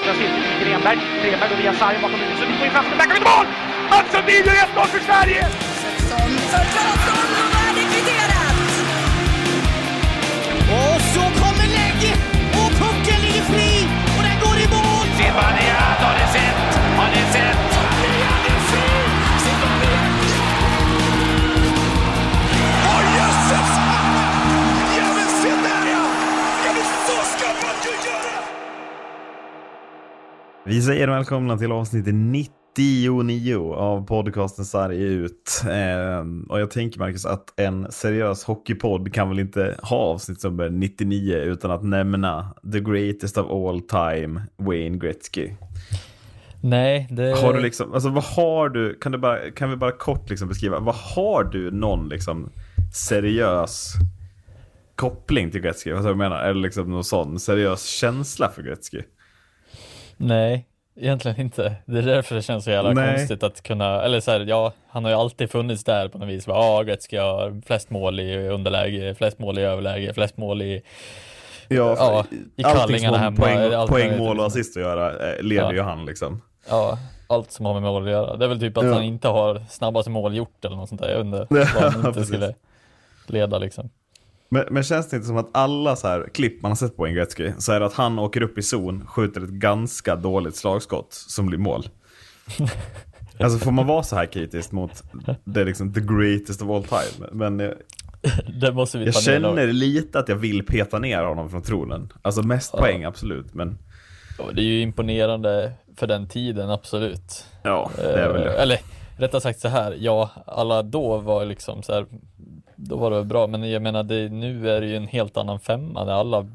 vänstra cirkeln till Grenberg. Grenberg går via sargen bakom huvudet. Sundin får in chansen. Där kommer mål! Mats Sundin gör 1-0 för Sverige! Och så Vi säger välkomna till avsnitt 99 av podcasten Sarg ut. Eh, och jag tänker Marcus att en seriös hockeypodd kan väl inte ha avsnitt är 99 utan att nämna the greatest of all time, Wayne Gretzky. Nej, det... Har du liksom, alltså vad har du, kan, du bara, kan vi bara kort liksom beskriva, vad har du någon liksom seriös koppling till Gretzky? Vad jag menar, eller liksom någon sån seriös känsla för Gretzky? Nej, egentligen inte. Det är därför det känns så jävla Nej. konstigt att kunna, eller så här, ja, han har ju alltid funnits där på något vis. Ja, Gretzky har flest mål i underläge, flest mål i överläge, flest mål i... Ja, Ja, i allting som har hemma, poäng, allt poäng, mål och assist att göra eh, leder Ja. ju han liksom. Ja, allt som har med mål att göra. Det är väl typ att Ja. han inte har snabbaste mål gjort eller något sånt där. Jag undrar vad han inte skulle leda liksom. Men, men känns det inte som att alla så här klipp man har sett på Gretzky så är det att han åker upp i zon, skjuter ett ganska dåligt slagskott som blir mål. alltså får man vara så här kritisk mot det är liksom the greatest of all time? Men jag, Det måste vi jag ner. känner lite att jag vill peta ner honom från tronen. Alltså mest poäng absolut, men Ja, Det är ju imponerande för den tiden, absolut. ja, det är väl Eh, det. Eller rättare sagt så här, ja, alla då var liksom så här, då var det bra, men jag menar det, nu är det ju en helt annan femma, där alla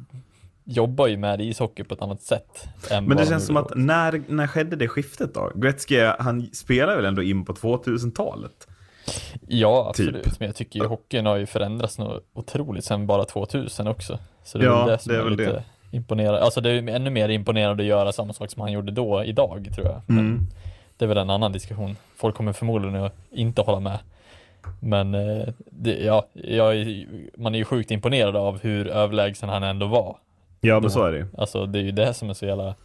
jobbar ju med ishockey på ett annat sätt. Men det känns som att när, när skedde det skiftet då? Gretzky, han spelar väl ändå in på 2000-talet? Ja, absolut, typ. men jag tycker ju hockeyn har ju förändrats något otroligt sen bara 2000 också. Så det är Ja, väl det som det är väl lite det. imponerande. Alltså det är ännu mer imponerande att göra samma sak som han gjorde då, idag, tror jag. Mm. Det är väl en annan diskussion. Folk kommer förmodligen att inte hålla med. Men eh, det, ja, jag, man är ju sjukt imponerad av hur överlägsen han ändå var. Ja, men så är det. Alltså det är ju det som är så jävla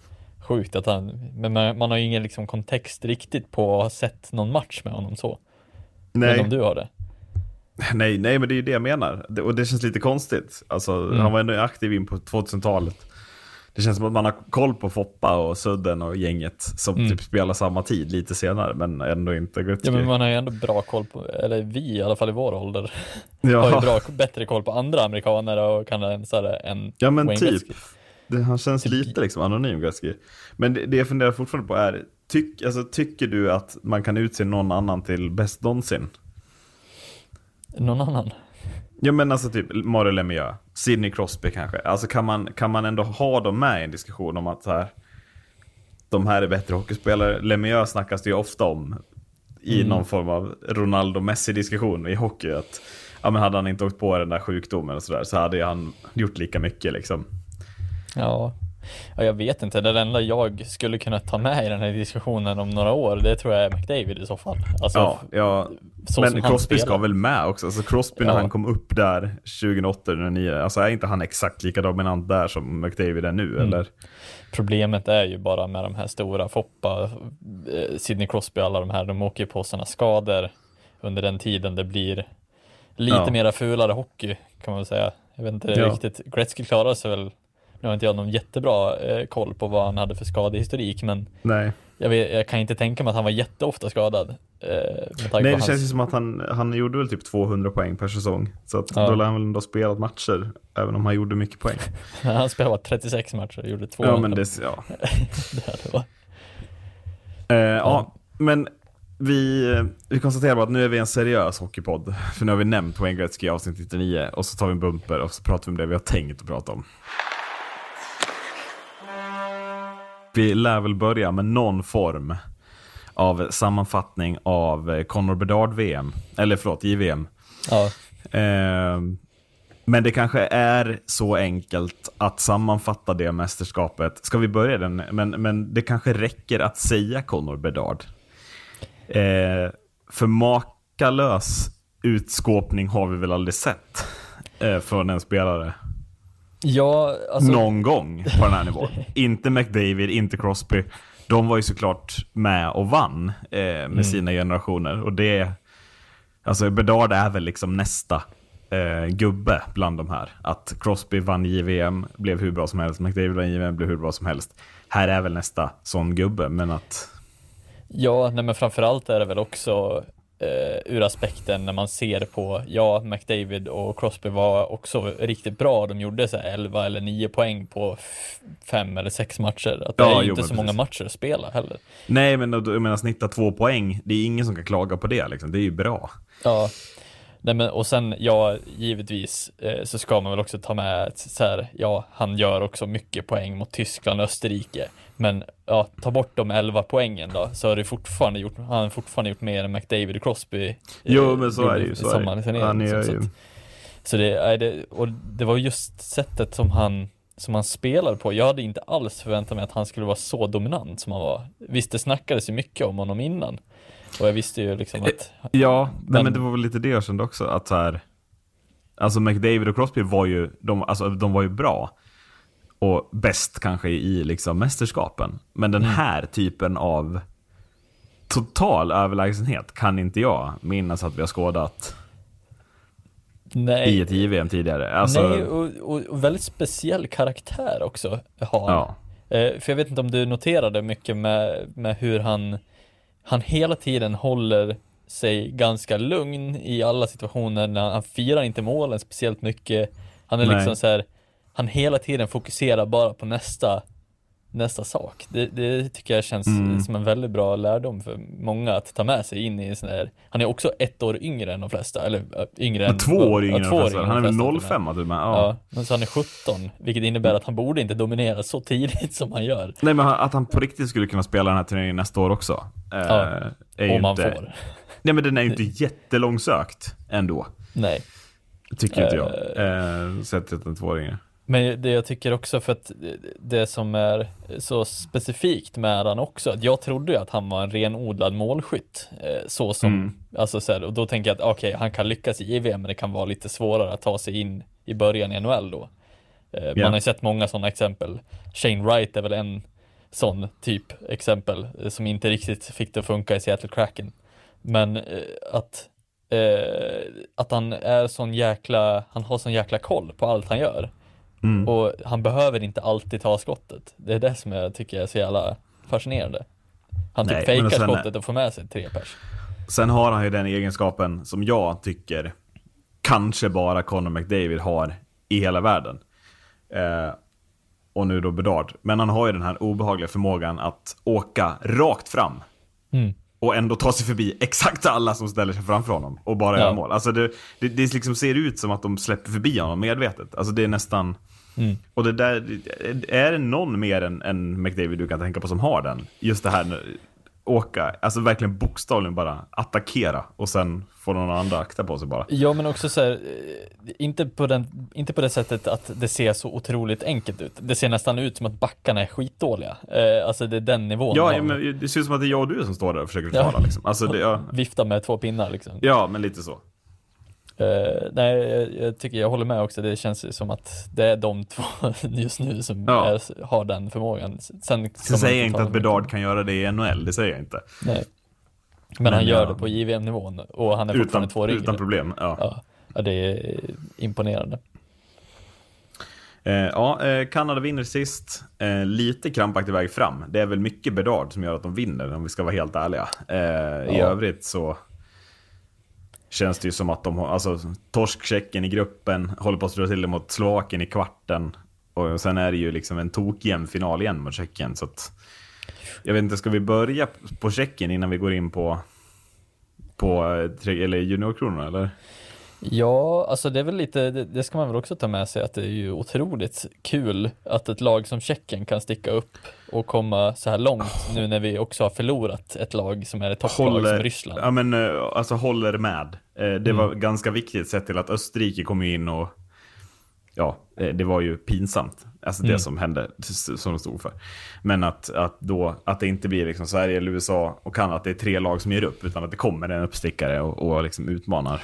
sjukt att han, men man, har ju ingen liksom kontext riktigt på att ha sett någon match med honom så. Men Nej. om du har det. Nej, nej, men det är ju det jag menar. Det, och det känns lite konstigt. Alltså, Mm. Han var ändå aktiv in på 2000-talet. Det känns som att man har koll på Foppa och Sudden och gänget som Mm. typ spelar samma tid lite senare, men ändå inte Gretzky. Ja men man har ju ändå bra koll på, eller vi i alla fall i vår ålder, ja. har ju bra, bättre koll på andra amerikaner och kan en så här, än ja, men Wayne typ. Det, han känns Typ- lite liksom anonym Gretzky. Men det, det jag funderar fortfarande på är, tyck, alltså, tycker du att man kan utse någon annan till bäst någonsin? Någon annan? Ja men alltså typ Mario Lemieux, Sidney Crosby kanske. Alltså kan man, kan man ändå ha dem med i en diskussion om att så här, de här är bättre hockeyspelare. Lemieux snackas det ju ofta om i Mm. någon form av Ronaldo-Messi-diskussion i hockey. Att, ja, men hade han inte åkt på den där sjukdomen och sådär så hade han gjort lika mycket liksom. Ja. Ja, jag vet inte. Det enda jag skulle kunna ta med i den här diskussionen om några år, det tror jag är McDavid i så fall. Alltså, Ja, ja. men Crosby ska väl med också. Alltså Crosby när Ja. han kom upp där 2008-2009, alltså är inte han exakt lika dominant där som McDavid är nu Mm. eller? Problemet är ju bara med de här stora Foppa, eh, Sidney Crosby, alla de här, de åker på sådana skador under den tiden det blir lite mera fulare hockey kan man väl säga. Jag vet inte riktigt, Gretzky klarade sig väl, nu har inte jag någon jättebra eh, koll på vad han hade för skadehistorik, men Nej. jag, vet, jag kan inte tänka mig att han var jätteofta skadad. Eh, Nej, det hans- känns ju som att han, han gjorde väl typ 200 poäng per säsong. Så att Ja. då lär han väl ändå ha spelat matcher, även om han gjorde mycket poäng. Han spelade bara 36 matcher och gjorde två. Ja, men det, ja. det var. Eh, ja, men vi, vi konstaterar bara att nu är vi en seriös hockeypodd. För nu har vi nämnt Wayne Gretzky i avsnitt 99 och så tar vi en bumper och så pratar vi om det vi har tänkt att prata om. Vi lär väl börja med någon form av sammanfattning av eh, Conor Bedard-VM. Eller förlåt, JVM. Ja, Eh, men det kanske är så enkelt att sammanfatta det mästerskapet. Ska vi börja den? Men, men det kanske räcker att säga Conor Bedard. Eh, för makalös utskåpning har vi väl aldrig sett eh, från en spelare. Ja, alltså, någon gång på den här nivån. inte McDavid, inte Crosby. De var ju såklart med och vann eh, med Mm. sina generationer. Och det, alltså Bedard är väl liksom nästa eh, gubbe bland de här. Att Crosby vann JVM, blev hur bra som helst. McDavid vann JVM, blev hur bra som helst. Här är väl nästa sån gubbe, men att... Ja, nej men framförallt är det väl också eh, ur aspekten när man ser på, ja, McDavid och Crosby var också riktigt bra. De gjorde så här 11 eller 9 poäng på fem eller sex matcher. Att det Ja, är jo, inte så många precis. matcher att spela heller. Nej, men jag menar snitta två poäng. Det är ingen som kan klaga på det. Liksom. Det är ju bra. Ja, nej men och sen, ja, givetvis eh, så ska man väl också ta med att så här, ja, han gör också mycket poäng mot Tyskland och Österrike. Men ja, ta bort de 11 poängen då, så har det fortfarande gjort, han har fortfarande gjort mer än McDavid och Crosby. eh, Jo, men så är det ju. Så är det. turnering, Han så- så ju... att- Så det, det, och det var just sättet som han, som han spelade på. Jag hade inte alls förväntat mig att han skulle vara så dominant som han var. Visst, det snackades ju mycket om honom innan. Och jag visste ju liksom att... Ja, men, Men- men det var väl lite det jag kände också. Att så här, alltså McDavid och Crosby var ju, de, alltså, de var ju bra. Och bäst kanske i liksom mästerskapen. Men den här typen av total överlägsenhet kan inte jag minnas att vi har skådat Nej, i ett JVM tidigare. Alltså, Nej, och, och, väldigt speciell karaktär också har ja. Eh, för jag vet inte om du noterade mycket med, med hur han, han hela tiden håller sig ganska lugn i alla situationer. När han, han firar inte målen speciellt mycket. Han är Nej. liksom så här, han hela tiden fokuserar bara på nästa, nästa sak. Det, det tycker jag känns Mm. som en väldigt bra lärdom för många att ta med sig in i en sån här, han är också ett år yngre än de flesta, eller yngre än två år yngre ja, än två de år flesta. yngre Han är väl de flesta till och med. 05. Ja, men så han är 17, vilket innebär att han borde inte dominera så tidigt som han gör. Nej men att han på riktigt skulle kunna spela den här turneringen nästa år också. eh, Ja, är Om han inte, får. Nej men den är ju inte jättelångsökt ändå. Nej. Tycker inte jag. Eh, sett till att en tvååring. Men det jag tycker också för att det som är så specifikt med han också, att jag trodde ju att han var en renodlad målskytt. eh, Så som, Mm. alltså så här, och då tänker jag att okej, han kan lyckas i JVM, men det kan vara lite svårare att ta sig in i början i NHL då. Eh, Man har ju sett många sådana exempel. Shane Wright är väl en sån typ exempel eh, som inte riktigt fick det att funka i Seattle Kraken. Men eh, att, att han är sån jäkla, han har sån jäkla koll på allt han gör. Mm. Och han behöver inte alltid ta skottet. Det är det som jag tycker är så jävla fascinerande. Han typ Nej, fejkar sen- skottet och får med sig tre pers. Sen har han ju den egenskapen som jag tycker kanske bara Conor McDavid har i hela världen. Eh, och nu då Bedard. Men han har ju den här obehagliga förmågan att åka rakt fram. Mm. Och ändå ta sig förbi exakt alla som ställer sig framför honom och bara Ja. göra mål. Alltså det, det, det liksom ser ut som att de släpper förbi honom medvetet. Alltså det är nästan... Mm. Och det där, är det någon mer än, än McDavid du kan tänka på som har den? Just det här, åka, alltså verkligen bokstavligen bara attackera och sen får någon andra akta på sig bara. Ja men också så här, eh, inte på, den, inte på det sättet att det ser så otroligt enkelt ut. Det ser nästan ut som att backarna är skitdåliga. Eh, alltså det är den nivån. Ja, ja, men det ser ut som att det är jag och du som står där och försöker Ja. försvara liksom. Alltså det, ja, Vifta med två pinnar liksom. ja, men lite så. Eh, nej, jag, jag tycker jag håller med också. Det känns som att det är de två just nu som Ja. är, har den förmågan. Sen Sen säger jag inte att Bedard kan göra det i NHL, det säger jag inte. Nej. Men, han gör ja. det på JVM-nivån och han är Utan, fortfarande två yngre. utan problem. Ja. Ja, ja, det är imponerande. Eh, ja, eh, Kanada vinner sist. Eh, lite krampaktig väg fram. Det är väl mycket Bedard som gör att de vinner, om vi ska vara helt ärliga. Eh, I övrigt så känns det ju som att de har, alltså torsk-Tjeckien i gruppen, håller på att slå till det mot Slovakien i kvarten. Och sen är det ju liksom en tokjämn final igen mot Tjeckien. Så att, jag vet inte, ska vi börja på Tjeckien innan vi går in på, på eh, eller juniorkronorna eller? Ja, alltså det är väl lite, det, det ska man väl också ta med sig att det är ju otroligt kul att ett lag som Tjeckien kan sticka upp och komma så här långt nu när vi också har förlorat ett lag som är ett topplag som Ryssland. Ja, men eh, alltså håller med. Eh, Det Mm. var ganska viktigt sett till att Österrike kom in och ja, eh, det var ju pinsamt. Alltså det Mm. som hände, som de stod för. Men att, att då, att det inte blir liksom Sverige eller USA och Kanada, att det är tre lag som ger upp, utan att det kommer en uppstickare och, och liksom utmanar.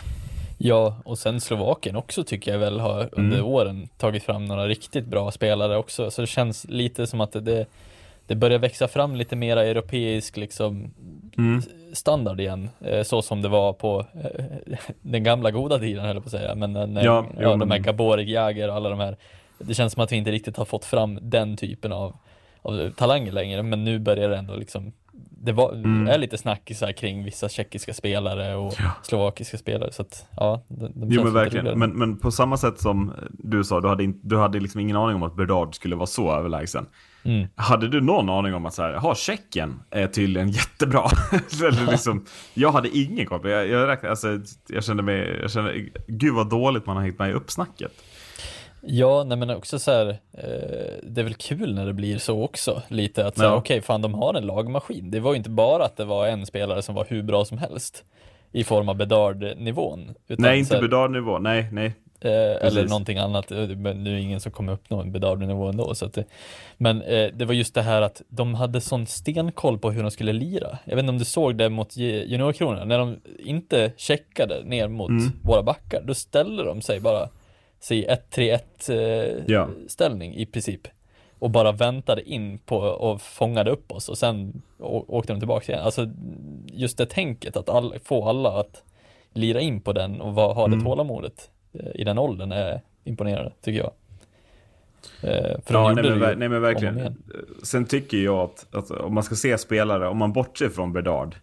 Ja, och sen Slovakien också tycker jag väl har under Mm. åren tagit fram några riktigt bra spelare också. Så det känns lite som att det, det börjar växa fram lite mera europeisk liksom Mm. standard igen. Eh, Så som det var på eh, den gamla goda tiden höll jag på att säga. Men när, Ja, ja, jo, de här Gaborik, Jäger och alla de här. Det känns som att vi inte riktigt har fått fram den typen av, av talanger längre. Men nu börjar det ändå liksom det var, Mm. är lite snackisar kring vissa tjeckiska spelare och slovakiska spelare så att ja, de, de Jo men verkligen, men, men på samma sätt som du sa, du hade, in, du hade liksom ingen aning om att Berdard skulle vara så överlägsen. Mm. Hade du någon aning om att så här, ha Tjeckien är tydligen jättebra? Eller liksom, jag hade ingen koll. Jag, jag, räknade, alltså, jag kände mig, jag kände, gud vad dåligt man har hängt med i uppsnacket. Ja, nej men också så här, eh, det är väl kul när det blir så också, lite att Ja. okej, fan de har en lagmaskin. Det var ju inte bara att det var en spelare som var hur bra som helst i form av Bedard-nivån. Nej, inte Bedard-nivå, nej, nej. Eh, eller någonting annat, Eh, men nu är det ingen som kommer uppnå en Bedard-nivå ändå. Så det, men eh, det var just det här att de hade sån stenkoll på hur de skulle lira. Jag vet inte om du såg det mot Ju- juniorkronorna, när de inte checkade ner mot Mm. våra backar, då ställde de sig bara sig 1-3-1 eh, Ja. ställning i princip. Och bara väntade in på och fångade upp oss och sen åkte de tillbaka igen. Alltså just det tänket att all, få alla att lira in på den och va, ha det Mm. tålamodet eh, i den åldern är imponerande tycker jag. Eh, för de Ja, gjorde nej, men, nej men verkligen. igen. Sen tycker jag att, att om man ska se spelare, om man bortser från Bedard.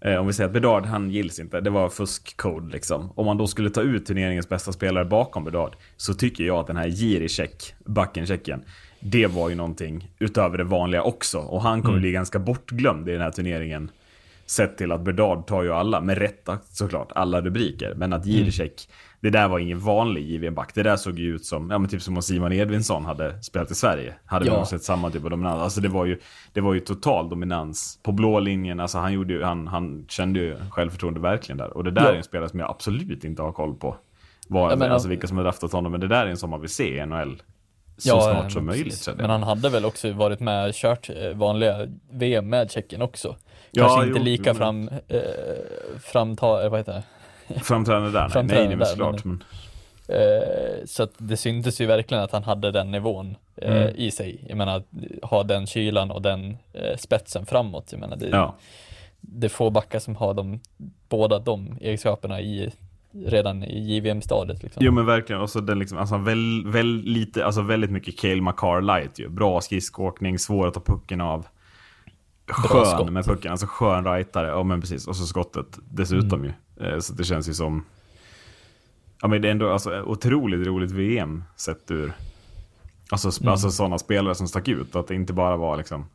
Eh, om vi säger att Bedard, han gills inte. Det var fuskkod liksom. Om man då skulle ta ut turneringens bästa spelare bakom Bedard. Så tycker jag att den här Jiricek, backen Tjeckien. Det var ju någonting utöver det vanliga också. Och han kommer bli ganska bortglömd i den här turneringen. Sett till att Bedard tar ju alla, med rätta såklart, alla rubriker. Men att Jiricek, det där var ingen vanlig JVM-back. Det där såg ju ut som, ja men typ som om Simon Edvinsson hade spelat i Sverige. Hade Ja. vi nog sett samma typ av dominans. Alltså det var ju, det var ju total dominans på blå linjen. Alltså han gjorde ju, han, han kände ju självförtroende verkligen där. Och det där Ja. är en spelare som jag absolut inte har koll på. Var, menar- alltså vilka som har draftat honom. Men det där är en som man vill se i NHL. Så snart eh, som möjligt. Men han hade väl också varit med och kört eh, vanliga VM med Tjeckien också. Ja, Kanske inte jo, lika men- fram, eh, framta, vad heter det? Framträdande där? Nej, Framträdande nej, men där, såklart. men- Men, Eh, så att det syntes ju verkligen att han hade den nivån eh, Mm. i sig. Jag menar, ha den kylan och den eh, spetsen framåt. Jag menar, det, ja. det är få backar som har de, båda de egenskaperna i, redan i JVM-stadiet. Liksom. Jo men verkligen, och så den liksom, alltså väl, väl lite, alltså väldigt mycket Cale Makar light ju. Bra skridskoåkning, svår att ta pucken av. Skön med pucken, alltså skön rightare. Ja men precis, och så skottet dessutom ju. Eh, Så det känns ju som... Ja men det är ändå alltså, otroligt roligt VM sett ur... Alltså, sp- alltså sådana spelare som stack ut. Att det inte bara var liksom...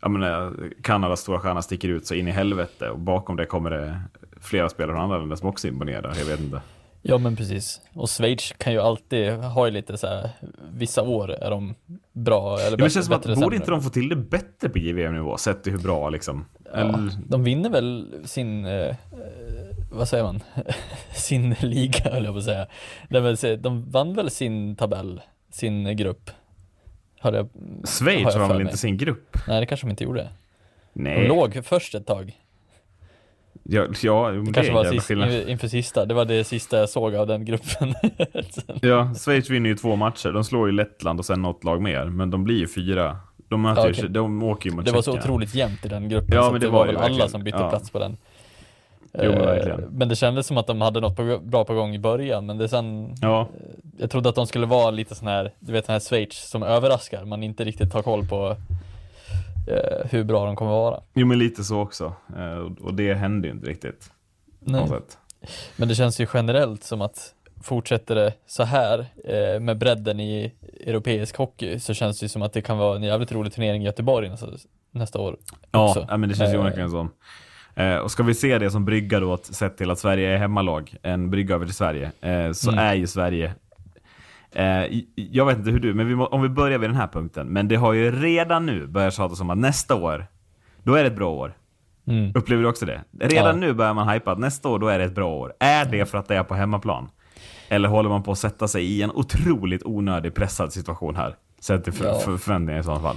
Ja men eh, Kanadas stora stjärna sticker ut så in i helvete och bakom det kommer det flera spelare från andra länder som också imponerar. Jag vet inte. Ja men precis. Och Schweiz kan ju alltid ha lite så här, vissa år är de bra eller Ja, men bättre, det känns som att bättre borde sämre. inte de få till det bättre på JVM-nivå? Sett till hur bra liksom. Ja, de vinner väl sin, eh, vad säger man, sin liga höll jag på att säga. Säga, De vann väl sin tabell, sin grupp. Jag, har Schweiz jag har de för väl mig. inte sin grupp? Nej det kanske de inte gjorde. De Nej. låg först ett tag. Ja, ja Det det kanske var sist, skillnad. inför sista, det var det sista jag såg av den gruppen. Ja, Schweiz vinner ju två matcher. De slår ju Lettland och sen något lag mer. Men de blir ju fyra. De, möter Ja, okej. de åker ju mot det var så otroligt jämnt i den gruppen Ja, så men det det, var var väl alla som bytte Ja. plats på den. Jo, men Eh, verkligen. men det kändes som att de hade något på, bra på gång i början, men det sen Ja, Jag trodde att de skulle vara lite sån här, du vet den här Schweiz som överraskar, man inte riktigt har koll på eh, hur bra de kommer vara. jo men lite så också. Eh, och- det hände ju inte riktigt. Nej. Men det känns ju generellt som att fortsätter det så här eh, med bredden i europeisk hockey så känns det som att det kan vara en jävligt rolig turnering i Göteborg nästa, nästa år. Ja, också. ja, men det känns ju Eh, onekligen så. Eh, och ska vi se det som brygga då, att- sett till att Sverige är hemmalag, en brygga över till Sverige, eh, så Mm. är ju Sverige Eh, jag vet inte hur du, men vi må, om vi börjar vid den här punkten. Men det har ju redan nu börjat tjatas om att nästa år, då är det ett bra år. Mm. Upplever du också det? Redan Ja. nu börjar man hypa att nästa år, då är det ett bra år. Är det för att det är på hemmaplan? Eller håller man på att sätta sig i en otroligt onödig pressad situation här? Sett till för, Ja. för, förväntningar i så fall.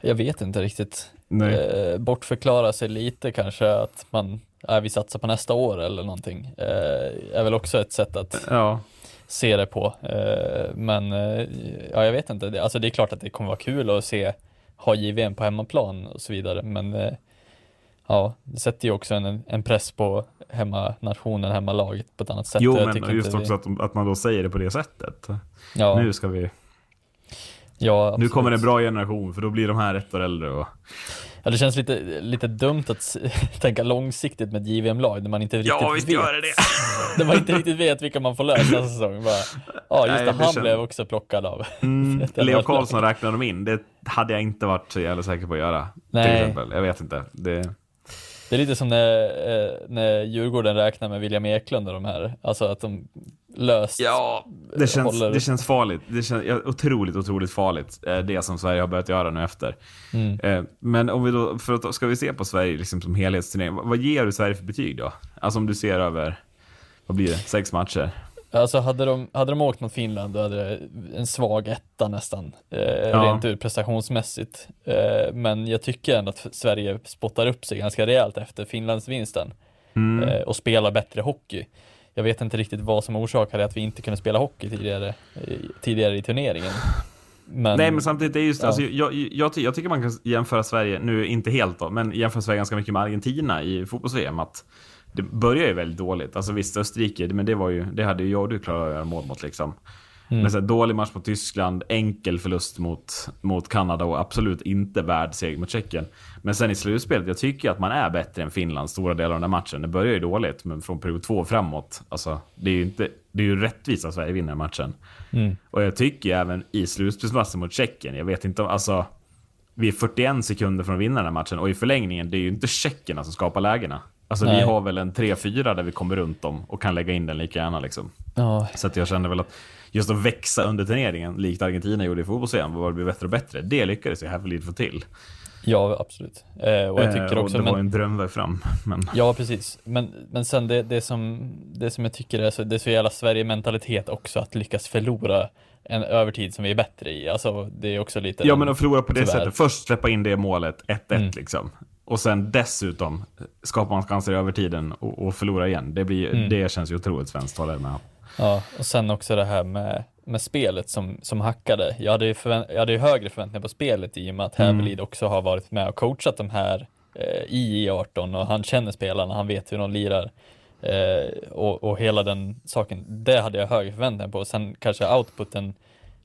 Jag vet inte riktigt. Eh, bortförklara sig lite kanske att man äh, vi satsar på nästa år eller någonting. Eh, är väl också ett sätt att Ja, se det på. Eh, men eh, ja, jag vet inte, Det- alltså det är klart att det kommer vara kul att se, ha JVM på hemmaplan och så vidare, men eh, ja, det sätter ju också en, en press på hemmanationen, hemmalaget på ett annat sätt. jo men just också att, att man då säger det på det sättet. ja, Nu ska vi, ja, nu kommer en bra generation för då blir de här ett år äldre och Ja, det känns lite, lite dumt att tänka långsiktigt med ett JVM-lag när man inte riktigt vet. det. När man inte riktigt vet vilka man får lösa säsong. Bara, ja, just Nej, det, han känns- blev också plockad av. Mm, Leo Karlsson räknade de in, det hade jag inte varit så jävla säker på att göra. Nej. Jag vet inte. Det, Det är lite som när, eh, när Djurgården räknar med William Eklund och de här, alltså att de löst Ja, det känns, håller- det känns farligt. Det känns otroligt, otroligt farligt. eh, Det som Sverige har börjat göra nu efter. Mm. Eh, Men om vi då, för att, ska vi se på Sverige liksom som helhetsturnering. Vad vad ger du Sverige för betyg då? Alltså om du ser över, vad blir det, sex matcher? Alltså hade de, hade de åkt mot Finland då hade det en svag etta nästan, eh, Ja. rent ur prestationsmässigt. Eh, men jag tycker ändå att Sverige spottar upp sig ganska rejält efter Finlandsvinsten Mm. eh, och spelar bättre hockey. Jag vet inte riktigt vad som orsakade att vi inte kunde spela hockey tidigare, eh, tidigare i turneringen. Men, Nej, men samtidigt, är just, Ja. alltså, jag, jag, jag tycker man kan jämföra Sverige, nu inte helt då, men jämföra Sverige ganska mycket med Argentina i fotbolls-VM. Att det börjar ju väldigt dåligt. Alltså visst, Österrike, men det var ju, det hade ju jag och du klarat att göra mål mot liksom. Mm. Men så här, dålig match mot Tyskland, enkel förlust mot, mot Kanada och absolut inte värd seger mot Tjeckien. Men sen i slutspelet, jag tycker att man är bättre än Finland stora delar av den här matchen. Det börjar ju dåligt, men från period två framåt, alltså, det är ju inte, det är ju rättvist att Sverige vinner matchen. Mm. Och jag tycker ju även i slutspelsmatchen mot Tjeckien, jag vet inte om, alltså, vi är 41 sekunder från att vinna den här matchen och i förlängningen, det är ju inte tjeckerna som skapar lägena. Alltså vi Nej. har väl en 3-4 där vi kommer runt dem och kan lägga in den lika gärna liksom. ja, Så att jag kände väl att just att växa under turneringen, likt Argentina gjorde i fotbolls var det blir bättre och bättre. Det lyckades ju Hävelid få till. ja absolut. Eh, och jag tycker Eh, också, och det men, var en drömväg fram. Men... Ja, precis. Men, men sen det, det, som, det som jag tycker är så, det är så jävla Sverige-mentalitet också, att lyckas förlora en övertid som vi är bättre i. Alltså, det är också lite... Ja men att förlora på det Tyvärr. sättet. Först släppa in det målet, 1-1 Mm. liksom. Och sen dessutom skapar man chanser i övertiden och, och förlora igen. Det, blir, Mm. det känns ju otroligt svenskt, håller med. Ja, och sen också det här med, med spelet som, som hackade. Jag hade, ju jag hade ju högre förväntningar på spelet i och med att Mm. Hävelid också har varit med och coachat de här eh, i I18 och han känner spelarna, han vet hur de lirar. Eh, och, och hela den saken, det hade jag högre förväntningar på. Sen kanske outputen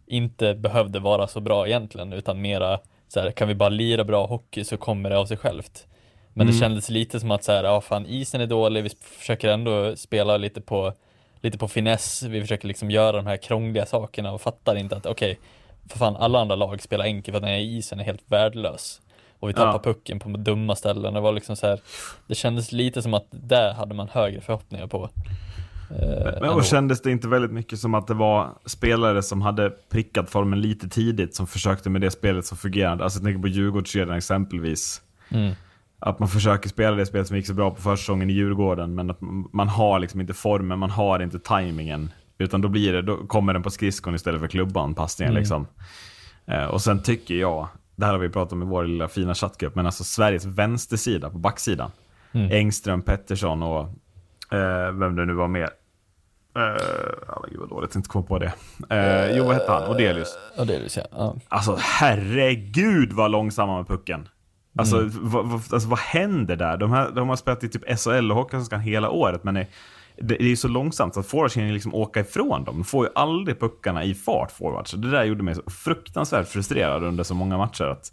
inte behövde vara så bra egentligen, utan mera så här, kan vi bara lira bra hockey så kommer det av sig självt. Men det kändes lite som att så här, ja fan isen är dålig, vi försöker ändå spela lite på, lite på finess, vi försöker liksom göra de här krångliga sakerna och fattar inte att okej, för fan alla andra lag spelar enkelt för att den här isen är helt värdelös. Och vi tappar Ja. pucken på dumma ställen, det var liksom så här, det kändes lite som att där hade man högre förhoppningar på. Eh, Men och kändes det inte väldigt mycket som att det var spelare som hade prickat formen lite tidigt som försökte med det spelet som fungerade? Alltså jag tänker på Djurgårdskedjan exempelvis. Mm. Att man försöker spela det spel som gick så bra på försäsongen i Djurgården, men att man har liksom inte formen, man har inte tajmingen. Utan då blir det, då kommer den på skridskon istället för klubban, passningen Mm. liksom. Eh, och sen tycker jag, det här har vi pratat om i vår lilla fina chattgrupp, men alltså Sveriges vänstersida på backsidan. Mm. Engström, Pettersson och eh, vem det nu var mer. Eh, ja, gud vad dåligt, jag inte komma på det. Eh, jo, vad hette han? Odelius. Ja, det, så, ja. Alltså herregud vad långsamma med pucken. Alltså, vad, vad, alltså vad händer där? De, här, de har spelat i typ SHL och Hockeyallsvenskan hela året, men det, det är ju så långsamt så att forwards kan liksom åka ifrån dem. De får ju aldrig puckarna i fart, forwards. Det där gjorde mig så fruktansvärt frustrerad under så många matcher. Att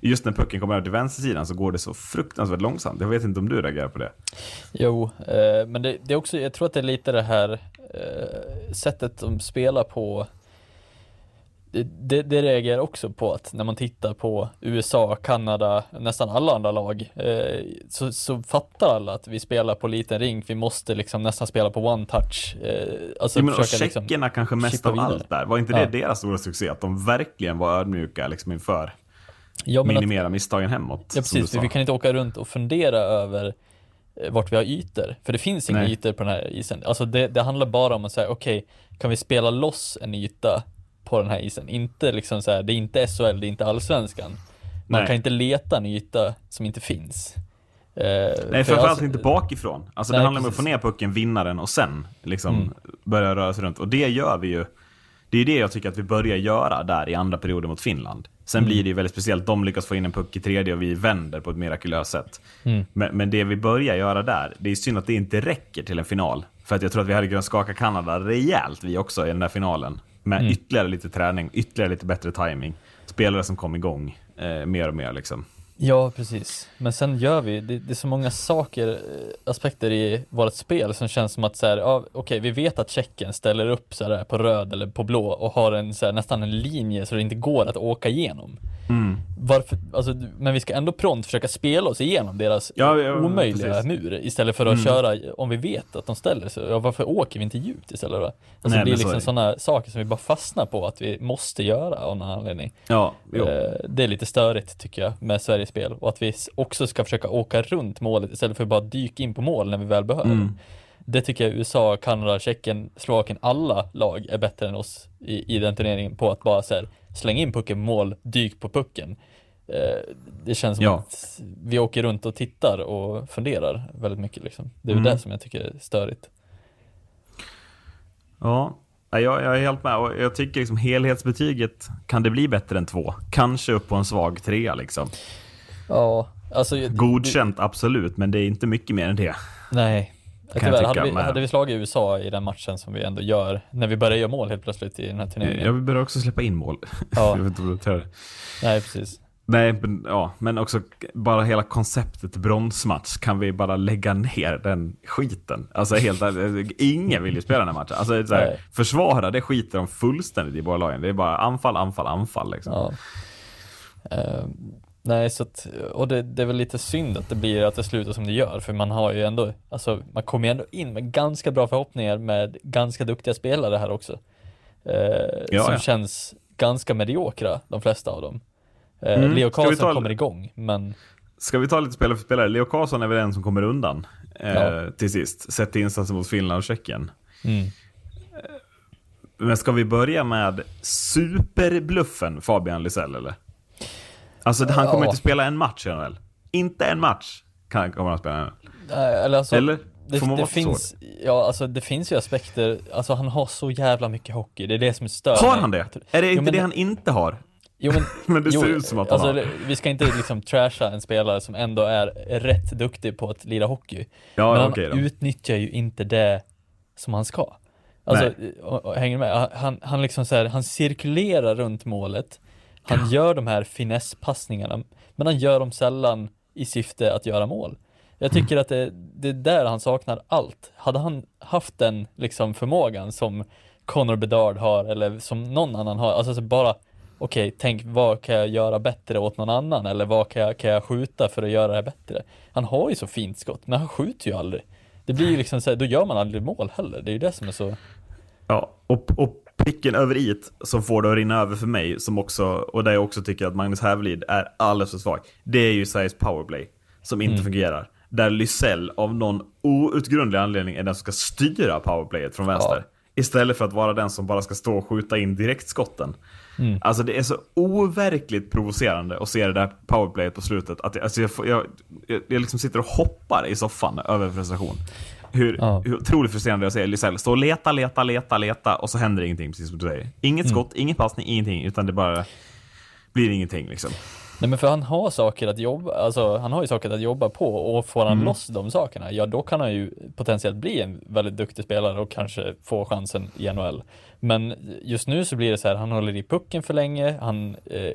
just när pucken kommer över till vänstersidan så går det så fruktansvärt långsamt. Jag vet inte om du reagerar på det. Jo, eh, men det, det är också, jag tror att det är lite det här eh, sättet de spelar på. Det, det, det reagerar också på att när man tittar på USA, Kanada, nästan alla andra lag, eh, så, så fattar alla att vi spelar på liten rink, vi måste liksom nästan spela på one touch. Eh, alltså Ja, men och liksom tjeckerna kanske mest av vidare. allt där. Var inte det Ja. deras stora succé? Att de verkligen var ödmjuka liksom inför Ja, men att- minimera misstagen hemåt. Ja precis, vi kan inte åka runt och fundera över eh, vart vi har ytor. För det finns inga Nej. ytor på den här isen. Alltså det, det handlar bara om att säga, okej, kan vi spela loss en yta på den här isen? Inte liksom så här, det är inte SHL, det är inte allsvenskan. Man Nej. kan inte leta en yta som inte finns. Eh, Nej, för framförallt alltså- inte bakifrån. Alltså Nej, det handlar om att få ner pucken, vinna den och sen liksom Mm. börja röra sig runt. Och det gör vi ju. Det är det jag tycker att vi börjar göra där i andra perioden mot Finland. Sen Mm. blir det ju väldigt speciellt. De lyckas få in en puck i tredje och vi vänder på ett mirakulöst sätt. Mm. Men, men det vi börjar göra där, det är synd att det inte räcker till en final. För att jag tror att vi hade kunnat skaka Kanada rejält vi också i den där finalen. Med Mm. ytterligare lite träning, ytterligare lite bättre timing. Spelare som kom igång eh, mer och mer liksom. Ja, precis. Men sen gör vi, det, det är så många saker, eh, aspekter i vårt spel som känns som att så här, ja, okej, vi vet att Tjeckien ställer upp så här på röd eller på blå och har en så här, nästan en linje så det inte går att åka igenom. Mm. Varför, alltså, men vi ska ändå prompt försöka spela oss igenom deras Ja, ja, omöjliga precis. mur istället för att Mm. köra, om vi vet att de ställer sig, ja, varför åker vi inte djupt istället då? Alltså Nej, det så är liksom sådana saker som vi bara fastnar på att vi måste göra av någon anledning. Ja, jo. Eh, Det är lite störigt tycker jag med Sveriges spel och att vi också ska försöka åka runt målet istället för att bara dyka in på mål när vi väl behöver. Mm. Det tycker jag USA, Kanada, Tjeckien, Slovakien, alla lag är bättre än oss i, i den turneringen på att bara så här, slänga in pucken mål, dyk på pucken. Eh, Det känns som Ja. att vi åker runt och tittar och funderar väldigt mycket liksom. Det är Mm. det som jag tycker är störigt. Ja, Ja, jag, jag är helt med. Och jag tycker liksom helhetsbetyget, kan det bli bättre än två? Kanske upp på en svag trea liksom. Ja, alltså. det- Godkänt, absolut, men det är inte mycket mer än det. Nej. jag Tyvärr, hade, tycka, vi, men- hade vi slagit USA i den matchen som vi ändå gör, när vi börjar göra mål helt plötsligt i den här turneringen. Jag börjar också släppa in mål. Ja. jag vet inte. Nej, precis. Nej, men, ja, men också bara hela konceptet bronsmatch. Kan vi bara lägga ner den skiten? Alltså helt ingen vill ju spela den här matchen. Alltså, så här, försvara, det skiter de fullständigt i båda lagen. Det är bara anfall, anfall, anfall liksom. Ja. Eh, nej, så att, och det, det är väl lite synd att det blir att det slutar som det gör, för man har ju ändå, alltså man kommer ju ändå in med ganska bra förhoppningar med ganska duktiga spelare här också. Eh, Ja, som ja. känns ganska mediokra, de flesta av dem. Eh, Mm. Leo Karlsson ta- kommer igång, men Ska vi ta lite spelare för spelare? Leo Karlsson är väl den som kommer undan eh, Ja. till sist. Sett till insatsen mot Finland och Tjeckien. mm, Men ska vi börja med superbluffen Fabian Lysell eller? Alltså han kommer Ja. inte spela en match i NHL. Inte en match kan, kommer han spela i NHL. nej, eller alltså, Eller? Det, det finns, ja alltså det finns ju aspekter, alltså han har så jävla mycket hockey, det är det som är stör Har han det? Är det Jo, inte men det han inte har? Jo men, Men det jo, ser ut som att han alltså, har. Vi ska inte liksom trasha en spelare som ändå är rätt duktig på att lira hockey. Ja, men han okej då. utnyttjar ju inte det som han ska. Alltså, och, och, hänger med? Han, han liksom så här, han cirkulerar runt målet. Han gör de här finesspassningarna, men han gör dem sällan i syfte att göra mål. Jag tycker Mm. att det, det är där han saknar allt. Hade han haft den liksom förmågan som Connor Bedard har eller som någon annan har, alltså så bara okej, tänk vad kan jag göra bättre åt någon annan eller vad kan jag, kan jag skjuta för att göra det bättre? Han har ju så fint skott, men han skjuter ju aldrig. Det blir ju liksom så här, då gör man aldrig mål heller. Det är ju det som är så, Ja, och, och pricken över it som får det att rinna över för mig, som också, och där jag också tycker att Magnus Hävelid är alldeles för svag, det är ju Sveriges powerplay som inte fungerar. Där Lysell av någon outgrundlig anledning är den som ska styra powerplayet från vänster. Ja. Istället för att vara den som bara ska stå och skjuta in direktskotten. Mm. Alltså det är så overkligt provocerande att se det där powerplayet på slutet. Att jag, alltså jag, jag, jag, jag liksom sitter och hoppar i soffan över frustration. Hur, Ja. hur otroligt frustrerande jag ser Lysell stå och leta, leta, leta, leta och så händer ingenting, precis som du säger. Inget Mm. skott, ingen passning, ingenting, utan det bara blir ingenting liksom. Nej men för han har saker att jobba, alltså han har ju saker att jobba på och får han loss de sakerna, ja då kan han ju potentiellt bli en väldigt duktig spelare och kanske få chansen i NHL. Men just nu så blir det så här, han håller i pucken för länge, han eh,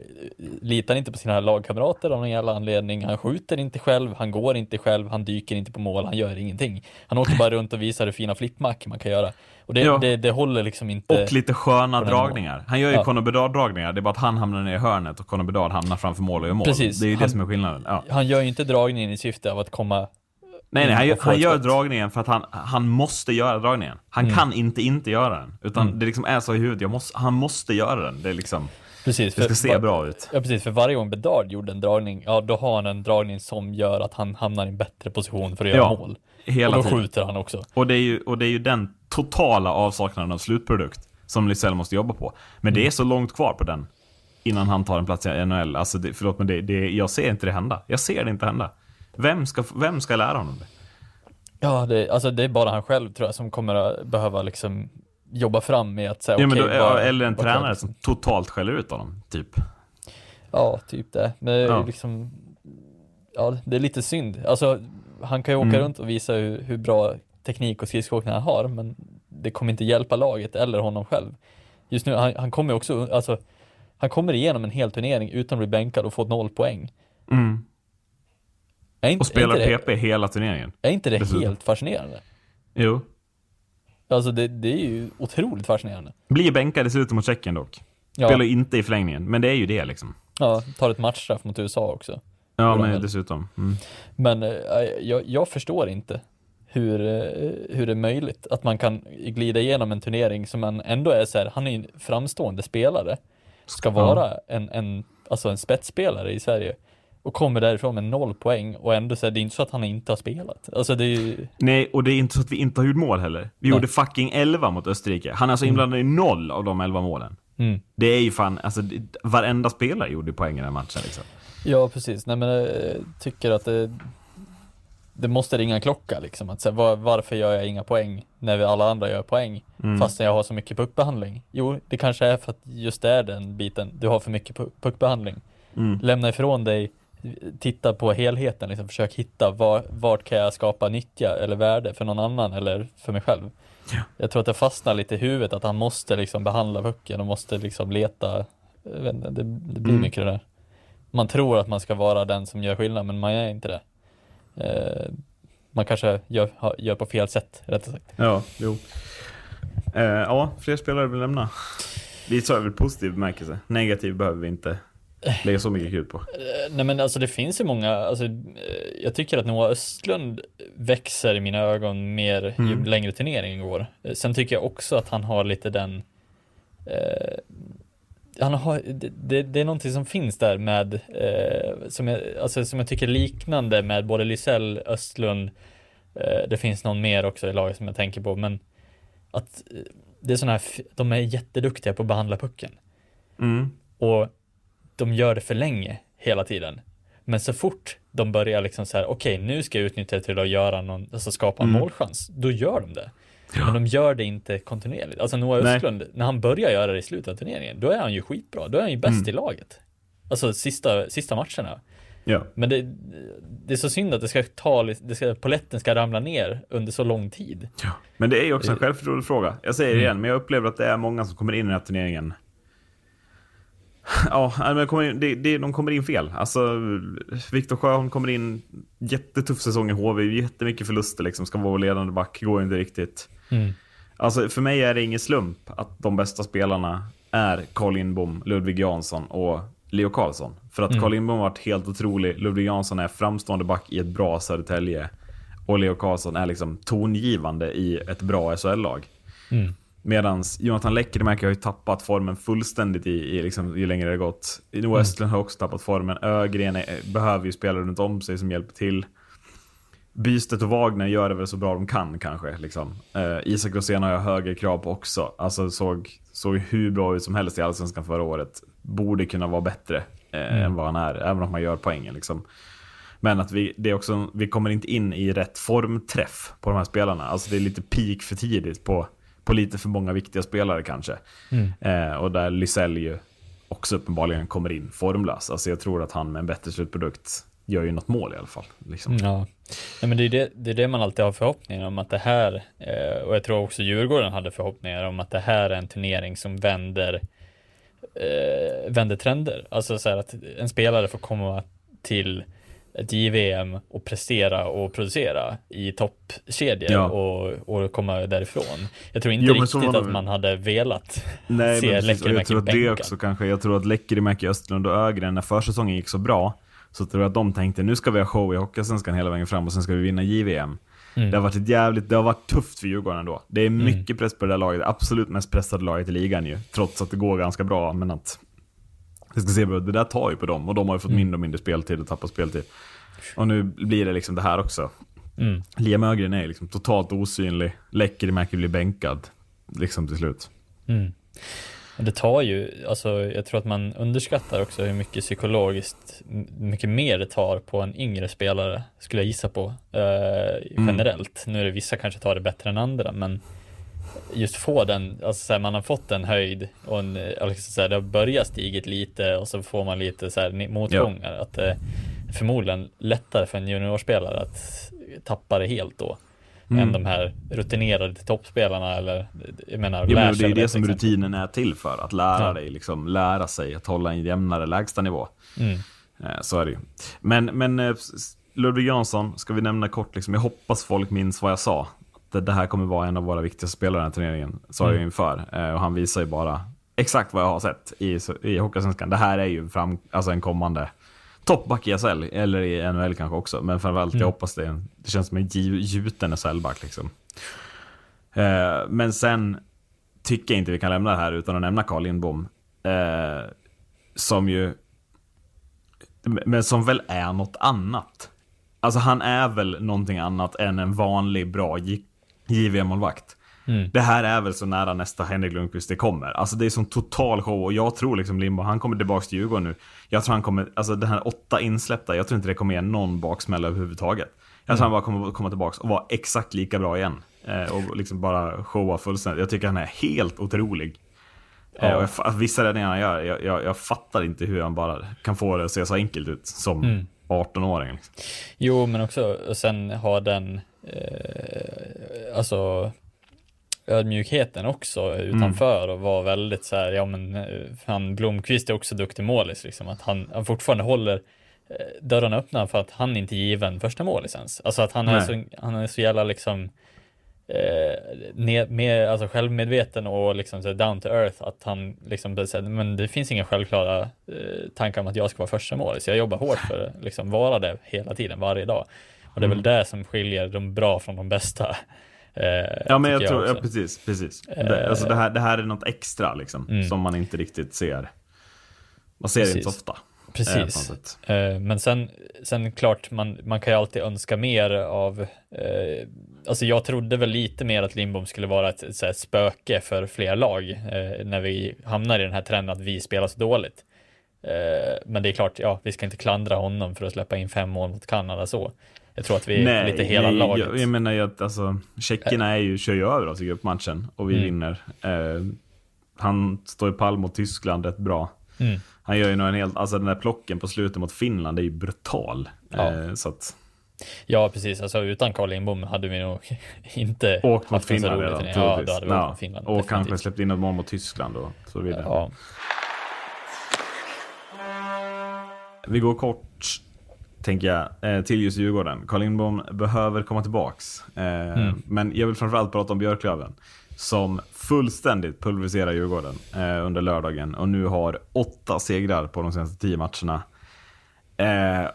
litar inte på sina lagkamrater av någon jävla anledning, han skjuter inte själv, han går inte själv, han dyker inte på mål, han gör ingenting. Han åker bara runt och visar hur fina flippmack man kan göra. Och det, det, det håller liksom inte. Och lite sköna dragningar. Han gör ju Ja. Conor Bedard-dragningar, det är bara att han hamnar ner i hörnet och Conor Bedard hamnar framför mål och gör mål. Precis. Det är ju Han- det som är skillnaden. Ja. Han gör ju inte dragningen i syfte av att komma Nej, nej, han, gör, och få han gör dragningen för att han, han måste göra dragningen. Han Mm. kan inte inte göra den. Utan det liksom är så i huvudet, måste, han måste göra den. Det är liksom, Precis, det ska se va- bra ut. Ja precis, för varje gång Bedard gjorde en dragning, ja då har han en dragning som gör att han hamnar i en bättre position för att göra Ja, mål. hela och då tiden. skjuter han också. Och det, är ju, och det är ju den totala avsaknaden av slutprodukt som Lysell måste jobba på. Men Mm. det är så långt kvar på den innan han tar en plats i NHL. Alltså det, förlåt men det, det, jag ser inte det hända. Jag ser det inte hända. Vem ska, vem ska lära honom det? Ja, det, alltså det är bara han själv tror jag som kommer att behöva liksom jobba fram med att säga Ja, men okej, då, vad- eller en kan- tränare som totalt skäller ut honom, typ. Ja, typ det. Men Ja. liksom, ja, det är lite synd. Alltså, han kan ju åka Mm. runt och visa hur, hur bra teknik och skridskoåkning han har, men det kommer inte hjälpa laget eller honom själv. Just nu, han, han kommer också, alltså, han kommer igenom en hel turnering utan att bli bänkad och få noll poäng. Mm. Inte, Och spelar inte PP hela turneringen. det, är inte det dessutom. helt fascinerande? Jo. Alltså det, det är ju otroligt fascinerande. Blir bänkad slutet mot Tjeckien dock. Ja, Spelar inte i förlängningen, men det är ju det liksom. ja tar ett matchstraff mot USA också. Ja, men dessutom. Mm. Men eh, jag, jag förstår inte hur, eh, hur det är möjligt att man kan glida igenom en turnering som man ändå är så här, han är en framstående spelare, ska vara en, en, alltså en spetsspelare i Sverige och kommer därifrån med noll poäng och ändå så här, det är inte så att han inte har spelat. Alltså det är ju, Nej, och det är inte så att vi inte har gjort mål heller. Vi gjorde fucking 11 mot Österrike. Han är alltså inblandad i noll av de 11 målen. mm. Det är ju fan, alltså varenda spelare gjorde poäng i den här matchen liksom. ja precis, nej men jag tycker att det, det måste ringa en klocka liksom, att säga, var, varför gör jag inga poäng när vi alla andra gör poäng? Mm. Fastän jag har så mycket puckbehandling. Jo, det kanske är för att just det är den biten. Du har för mycket pu- puckbehandling. Mm. Lämna ifrån dig, titta på helheten, liksom, försök hitta var, vart kan jag skapa nyttja eller värde för någon annan eller för mig själv. Jag tror att det fastnar lite i huvudet att han måste liksom behandla pucken och måste liksom leta. Inte, det, det blir Mm. mycket det där. Man tror att man ska vara den som gör skillnad, men man är inte det. Eh, man kanske gör, gör på fel sätt, rättare sagt. Ja, jo. Eh, ja, fler spelare vill lämna. Vi sa väl positiv bemärkelse. Negativ behöver vi inte lägga så mycket krut på. Eh, Nej men alltså det finns ju många, alltså, eh, jag tycker att Noah Östlund växer i mina ögon mer ju Mm. längre turneringen går. Eh, Sen tycker jag också att han har lite den, eh, han har, det, det, det är någonting som finns där med, eh, som, jag, alltså, som jag tycker liknande med både Lysell, Östlund, eh, det finns någon mer också i laget som jag tänker på, men att det är sådana här, de är jätteduktiga på att behandla pucken. Mm. Och de gör det för länge hela tiden. Men så fort de börjar liksom så här, okej nu ska jag utnyttja det till att göra någon, alltså skapa en Mm. målchans, då gör de det. Men de gör det inte kontinuerligt. Alltså Noah Nej. Östlund, när han börjar göra det i slutet av turneringen, då är han ju skitbra. Då är han ju bäst Mm. i laget. Alltså sista, sista matcherna. Ja. Men det, det är så synd att det ska ta, det ska, poletten ska ramla ner under så lång tid. ja. Men det är ju också en självförtroendefråga. Jag säger det igen, men jag upplever att det är många som kommer in i den här turneringen. Ja, men kommer in, det, det, de kommer in fel. Alltså, Viktor Sjöholm kommer in, jättetuff säsong i HV, jättemycket förluster liksom, ska vara ledande back, går inte riktigt. Mm. Alltså för mig är det ingen slump att de bästa spelarna är Carl Lindbom, Ludvig Jansson och Leo Karlsson. För att Mm. Carl Lindbom har varit helt otrolig, Ludvig Jansson är framstående back i ett bra Södertälje och Leo Karlsson är liksom tongivande i ett bra SHL-lag. Mm. Medan Jonathan Lekkerimäki har ju tappat formen fullständigt i, i liksom, ju längre det gått. Noah Mm. Östlund har också tappat formen. Ögren är, behöver ju spelare runt om sig som hjälper till. Bystedt och Wagner gör det väl så bra de kan kanske. Liksom. Eh, Isak Rosén har jag högre krav på också. Alltså såg, såg hur bra ut som helst i Allsvenskan förra året. Borde kunna vara bättre eh, än vad han är, även om man gör poängen. Liksom. Men att vi, det är också, vi kommer inte in i rätt formträff på de här spelarna. Alltså det är lite peak för tidigt på, på lite för många viktiga spelare kanske. Eh, och där Lysell ju också uppenbarligen kommer in formlös. Alltså jag tror att han med en bättre slutprodukt gör ju något mål i alla fall. Liksom. Ja, Nej, men det är det, det är det man alltid har förhoppningar om att det här, eh, och jag tror också Djurgården hade förhoppningar om att det här är en turnering som vänder, eh, vänder trender. Alltså så här att en spelare får komma till ett JVM och prestera och producera i toppkedjor Ja. och, och komma därifrån. Jag tror inte Jo, riktigt var att man hade velat Nej, se. Och jag Lekkerimäki tror att det också kanske, jag tror att Lekkerimäki, Östlund och Ögren, när försäsongen gick så bra, så tror jag att de tänkte nu ska vi ha show i Hockeyallsvenskan hela vägen fram och sen ska vi vinna JVM. Mm. Det har varit ett jävligt, det har varit tufft för Djurgården ändå. Det är mycket press på det där laget, absolut mest pressade laget i ligan ju. Trots att det går ganska bra, men att... Jag ska se, det där tar ju på dem och de har ju fått Mm. mindre och mindre speltid och tappat speltid. Och nu blir det liksom det här också. Mm. Liam Ögren är liksom totalt osynlig, Lekkerimäki blir bänkad. Liksom till slut. Mm. Det tar ju, alltså jag tror att man underskattar också hur mycket psykologiskt, mycket mer det tar på en yngre spelare, skulle jag gissa på, eh, generellt. Nu är det vissa kanske tar det bättre än andra, men just få den, alltså så här, man har fått en höjd och en, eh, liksom så här, det har börjat stigit lite och så får man lite så här motgångar. Att det är förmodligen lättare för en juniorspelare att tappa det helt då. Än de här rutinerade toppspelarna eller jag menar Jo, men det är det som exempel. rutinen är till för. Att lära Ja. dig, liksom, lära sig att hålla en jämnare lägstanivå. Mm. Eh, Så är det ju. Men, men eh, Ludvig Jansson ska vi nämna kort. Liksom. Jag hoppas folk minns vad jag sa. Det, här kommer vara en av våra viktigaste spelare i den här turneringen. Sa jag ju inför. Eh, Och han visar ju bara exakt vad jag har sett i, i Hockeyallsvenskan. Det här är ju fram, alltså en kommande toppback i SHL, eller i NHL kanske också. Men framförallt, jag hoppas det. en- Det känns som en gjuten SHL-back liksom. Eh, men sen tycker jag inte vi kan lämna det här utan att nämna Carl Lindbom. Eh, som ju... Men som väl är något annat. Alltså han är väl någonting annat än en vanlig bra J- JVM-målvakt. Mm. Det här är väl så nära nästa Henrik Lundqvist det kommer. Alltså det är som total show och jag tror liksom Lindbom, han kommer tillbaka till Djurgården nu. Jag tror han kommer, alltså den här åtta insläppta, jag tror inte det kommer ge någon baksmälla överhuvudtaget. Jag tror han bara kommer komma tillbaka och vara exakt lika bra igen. Eh, och liksom bara showa fullständigt. Jag tycker han är helt otrolig. Eh, och jag, fa- vissa räddningar han gör, jag, jag, jag fattar inte hur han bara kan få det att se så enkelt ut som 18-åring. Liksom. Jo, men också och sen ha den, eh, alltså ödmjukheten också utanför och vara väldigt så här, ja men eh, han Blomqvist är också duktig målis liksom, att han, han fortfarande håller eh, dörrarna öppna för att han inte är given första målisens. Alltså att han är, så, han är så jävla liksom eh, ne- mer alltså självmedveten och liksom så down to earth att han liksom men det finns inga självklara eh, tankar om att jag ska vara första målis. Jag jobbar hårt för att liksom vara det hela tiden, varje dag. Och det är väl det som skiljer de bra från de bästa. Eh, Ja men jag tycker tror, ja, precis, precis. Det, alltså det här, det här är något extra liksom, Mm. som man inte riktigt ser. Man ser det inte så Precis. ofta. eh, Precis. Eh, men sen, sen klart, man, man kan ju alltid önska mer av, eh, alltså jag trodde väl lite mer att Lindbom skulle vara ett, ett här spöke för fler lag eh, när vi hamnar i den här trenden att vi spelar så dåligt. Eh, men det är klart, ja, vi ska inte klandra honom för att släppa in fem mål mot Kanada så. Jag tror att vi är lite hela nej, laget. Jag, jag menar ju att alltså, tjeckerna är ju, kör ju över oss i gruppmatchen och vi Mm. vinner. Eh, han står ju pall mot Tyskland rätt bra. Mm. Han gör ju nog en helt, alltså den där plocken på slutet mot Finland är ju brutal. Ja. Eh, så att, Ja, precis. Alltså utan Carl Lindbom hade vi nog inte åkt mot Finland redan. Ja, då hade vi åkt Ja, mot Finland. Och kanske definitivt. släppt in ett mål mot Tyskland och så vidare. Ja, Vi går kort, tänker jag, eh, till just Djurgården. Carl Lindbom behöver komma tillbaks. Eh, Men jag vill framförallt prata om Björklöven. Som fullständigt pulveriserar Djurgården eh, under lördagen. Och nu har åtta segrar på de senaste tio matcherna.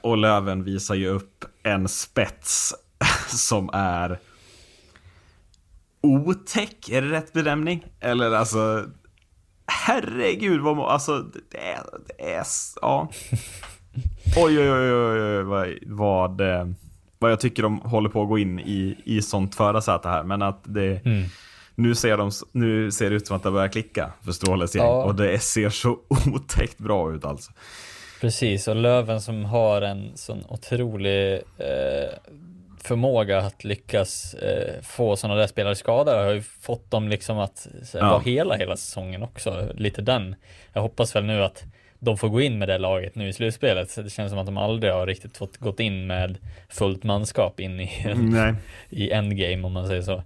Och Löven visar ju upp en spets som är otäck. Är det rätt bedömning? Eller alltså... Herregud vad må, alltså det är, det är, ja. Oj, oj, oj, oj, vad, vad, eh, vad jag tycker de håller på att gå in i, i sånt förarsäte här. Men att det, nu, ser de, nu ser det ut som att det börjar klicka för Stråles gäng. Ja. Och det ser så otäckt bra ut alltså. Precis, och Löven som har en sån otrolig eh, förmåga att lyckas eh, få sådana där spelare skadade har ju fått dem liksom att så, Ja. vara hela hela säsongen också. Lite den. Jag hoppas väl nu att de får gå in med det laget nu i slutspelet. Så Det känns som att de aldrig har riktigt fått gått in med fullt manskap in i, Nej. i endgame om man säger så.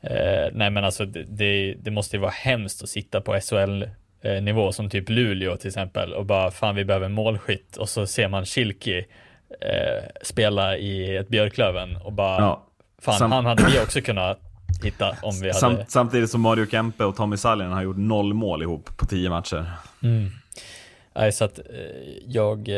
Eh, nej men alltså det, det, det måste ju vara hemskt att sitta på SHL eh, nivå som typ Luleå till exempel och bara fan vi behöver en målskytt och så ser man Kilki eh, spela i ett Björklöven och bara Ja. fan Sam- han hade vi också kunnat hitta om vi hade Sam, samtidigt som Mario Kempe och Tommy Sallinen har gjort noll mål ihop på tio matcher. Nej, så att eh, jag, eh,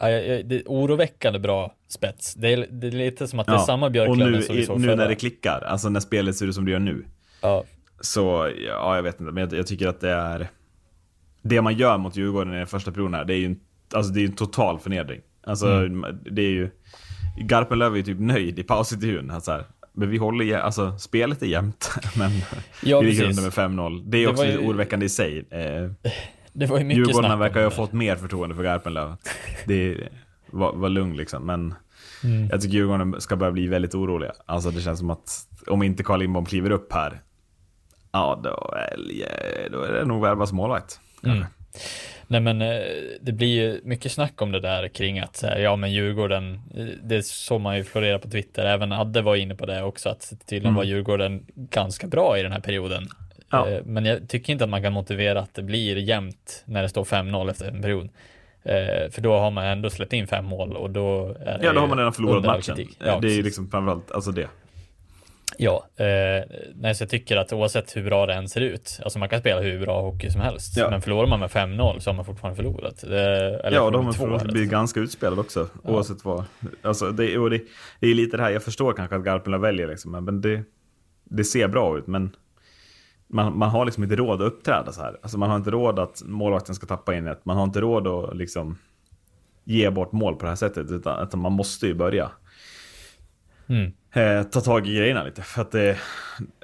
ja, jag- det är oroväckande bra spets. Det är, det är lite som att det är samma och Björklöven nu, som vi såg nu förra. när det klickar, alltså när spelet ser ut som det gör nu. ja, Så, ja jag vet inte, men jag, jag tycker att det är... Det man gör mot Djurgården i den första perioden här, det är ju en, alltså det är en total förnedring. Alltså, Mm. det är ju... Garpenlöv är ju typ nöjd i pausintervjun. Han så här, Men vi håller, jä- alltså spelet är jämnt, men Ja, vi ligger under med 5-0. Det är Det också ju- lite oroväckande i sig. Eh, Det var ju mycket Djurgården verkar ju ha fått mer förtroende för Garpenlöv. Det var, var lugn liksom, men Mm. jag tycker Djurgården ska börja bli väldigt oroliga. Alltså det känns som att om inte Carl Lindbom kliver upp här, ja då är, då är det nog värvas målvakt. Mm. Nej men eh, det blir ju mycket snack om det där kring att så här, ja men Djurgården, eh, det såg man ju florera på Twitter, även Adde var inne på det också, att tydligen var Djurgården ganska bra i den här perioden. Ja. Eh, Men jag tycker inte att man kan motivera att det blir jämnt när det står 5-0 efter en period. Eh, För då har man ändå släppt in fem mål och då är det Ja, då har man redan förlorat matchen. det Ja, är ju liksom framförallt, alltså det. Ja, eh, nej, så jag tycker att oavsett hur bra det än ser ut, alltså man kan spela hur bra hockey som helst, Ja. men förlorar man med 5-0 så har man fortfarande förlorat. Eh, eller Ja, de har två förlorat, blir ganska utspelade också, oavsett vad. Alltså det, och det, det är lite det här, jag förstår kanske att Garpenlöv väljer liksom, men det, det ser bra ut, men man, man har liksom inte råd att uppträda så här. Alltså man har inte råd att målvakten ska tappa in ett, man har inte råd att liksom ge bort mål på det här sättet, utan, utan man måste ju börja. Mm. Eh, ta tag i grejerna lite, för att det,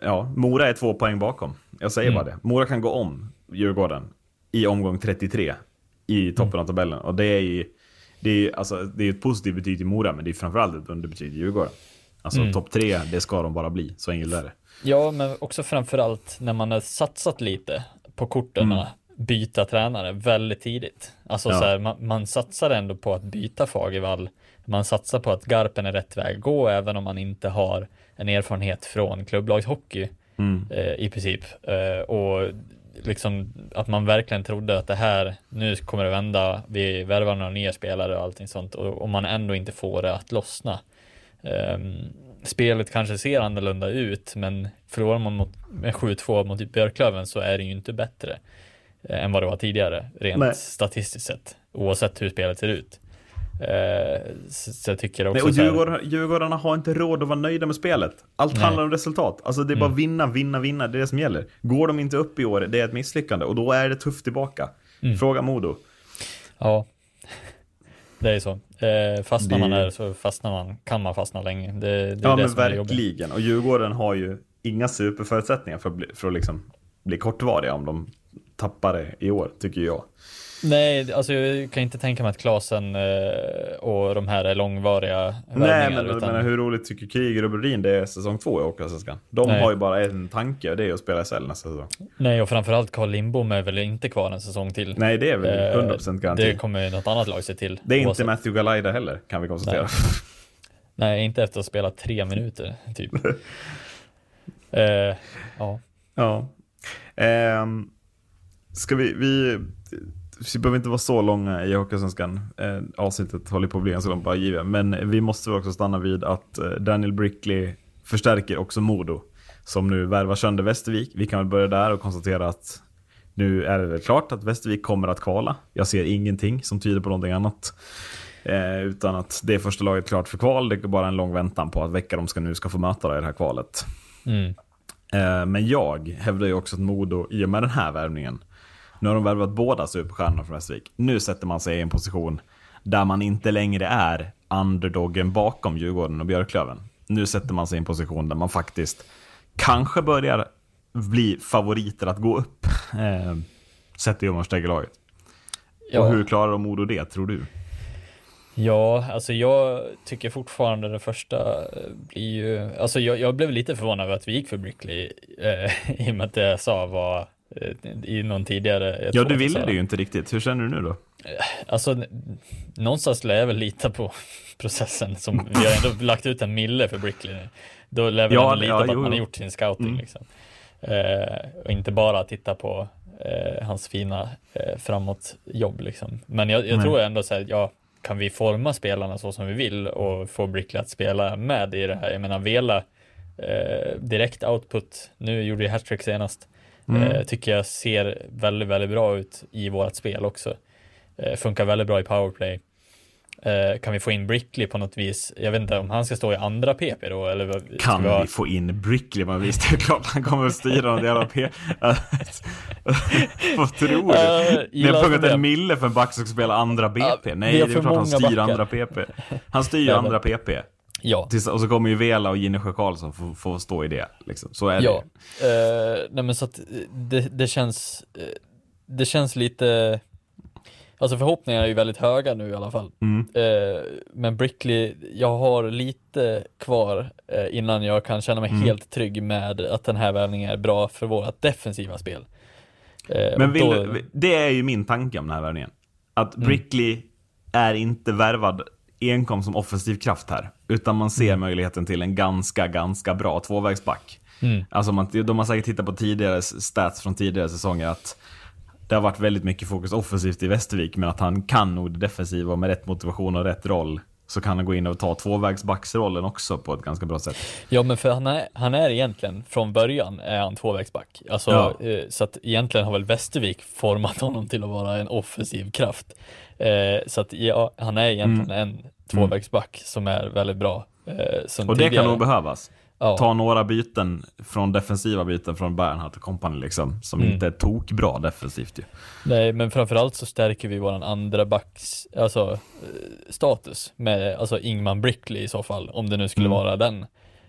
ja, Mora är två poäng bakom. Jag säger Mm. bara det. Mora kan gå om Djurgården i omgång 33 i toppen Mm. av tabellen. Och det är ju det är, alltså, det är ett positivt betyg till Mora, men det är framförallt ett underbetyg till Djurgården. Alltså Mm. topp tre, det ska de bara bli. Så enkelt är det. Ja, men också framförallt när man har satsat lite på korten, Mm. byta tränare väldigt tidigt. Alltså Ja. så här, man, man satsar ändå på att byta Fagervall. Man satsar på att Garpen är rätt väg att gå, även om man inte har en erfarenhet från klubblagshockey Mm. eh, i princip. Eh, och liksom att man verkligen trodde att det här, nu kommer det vända, vi värvar några nya spelare och allting sånt och, och man ändå inte får det att lossna. Ehm, spelet kanske ser annorlunda ut, men förlorar man mot, med 7-2 mot Björklöven så är det ju inte bättre eh, än vad det var tidigare, rent Nej. statistiskt sett, oavsett hur spelet ser ut. Eh, så, så jag tycker också Nej, och Djurgården, Djurgårdarna har inte råd att vara nöjda med spelet. Allt Nej. handlar om resultat. Alltså det är bara vinna, vinna, vinna. Det är det som gäller. Går de inte upp i år, det är ett misslyckande. Och då är det tufft tillbaka. Fråga Modo. Ja, det är så. Eh, fastnar man Det- där så fastnar man, kan man fastna länge. Det, det Ja men verkligen. Och Djurgården har ju inga superförutsättningar för att bli, för att liksom bli kortvariga om de tappar det i år, tycker jag. Nej, alltså jag kan inte tänka mig att Klasen eh, och de här är långvariga Nej men, utan- men hur roligt tycker Kryger och Brodin det är säsong två i Hockeyallsvenskan? De Nej. har ju bara en tanke och det är att spela SL nästa säsong. Nej, och framförallt Carl Lindbom är väl inte kvar en säsong till. Nej det är väl Eh, 100% garanti. Det kommer något annat lag se till. Det är inte oavsett. Matthew Galaida heller, kan vi konstatera. Nej, inte efter att ha spelat tre minuter, typ. eh, ja. Ja. Ehm, ska vi, vi, vi behöver inte vara så långa i Hockeyallsvenskan. Eh, avsnittet håller på att bli ganska långt bara givet. Men vi måste också stanna vid att eh, Daniel Brickley förstärker också Modo. Som nu värvar sönder Västervik. Vi kan väl börja där och konstatera att nu är det väl klart att Västervik kommer att kvala. Jag ser ingenting som tyder på någonting annat. Eh, utan att det är första laget klart för kval. Det är bara en lång väntan på att vilka de ska nu ska få möta i det här kvalet. Mm. Eh, Men jag hävdar ju också att Modo, i och med den här värvningen, nu har de värvat båda superstjärnorna från Västervik. Nu sätter man sig i en position där man inte längre är underdoggen bakom Djurgården och Björklöven. Nu sätter man sig i en position där man faktiskt kanske börjar bli favoriter att gå upp. Eh, sett i laget. Ja. Och hur klarar de Modo det, tror du? Ja, alltså jag tycker fortfarande det första eh, blir ju, alltså jag, jag blev lite förvånad över att vi gick för Brickley eh, i och med att det jag sa var i någon tidigare. Ja, du att ville det ju inte riktigt. Hur känner du nu då? Alltså, n- någonstans lär jag väl lita på processen som vi har ändå lagt ut en mille för Brickley nu. Då lär vi Ja, ändå lita ja, på att jo, man har jo. gjort sin scouting Mm. liksom. Eh, och inte bara titta på eh, hans fina eh, framåtjobb liksom. Men jag, jag tror ändå så här, ja, kan vi forma spelarna så som vi vill och få Brickley att spela med i det här? Jag menar, Vela eh, direkt output, nu gjorde jag hattrick senast, Mm. eh, tycker jag ser väldigt, väldigt bra ut i vårt spel också. Eh, funkar väldigt bra i powerplay. Eh, kan vi få in Brickley på något vis? Jag vet inte om han ska stå i andra PP då eller Kan vi ha- vi få in Brickley? Men visst, det är klart han kommer att styra något jävla P... Vad tror du? Ja, Ni har det. en mille för en back som ska spela andra BP. Ja, Nej, det är klart han styr backar. andra PP. Han styr ju andra PP. Ja, och så kommer ju Vela och Ginnesjö Karlsson få, få stå i det. Liksom. Så är det ja. ju. Eh, nej men så att eh, det, det känns, eh, det känns lite, alltså förhoppningarna är ju väldigt höga nu i alla fall. Mm. Eh, men Brickley, jag har lite kvar eh, innan jag kan känna mig Mm. helt trygg med att den här värvningen är bra för vårt defensiva spel. Eh, Men vill, då- det är ju min tanke om den här värvningen. Att Mm. Brickley är inte värvad enkom som offensiv kraft här. Utan man ser Mm. möjligheten till en ganska, ganska bra tvåvägsback. Mm. Alltså man, de har säkert tittat på tidigare stats från tidigare säsonger att det har varit väldigt mycket fokus offensivt i Västervik, men att han kan nog det defensiva med rätt motivation och rätt roll så kan han gå in och ta tvåvägsbacksrollen också på ett ganska bra sätt. Ja men för han är, han är egentligen, från början är han tvåvägsback. Alltså, Ja. eh, så att egentligen har väl Västervik format honom till att vara en offensiv kraft. Eh, så att ja, han är egentligen en tvåvägsback som är väldigt bra. Eh, Mm. Och det tidigare. kan nog behövas. Ja. Ta några byten från defensiva byten från Bernhardt och company liksom, som Mm. inte är tokbra defensivt ju. Nej, men framförallt så stärker vi våran andra backs, alltså eh, status med, alltså Ingman Brickley i så fall, om det nu skulle Mm. vara den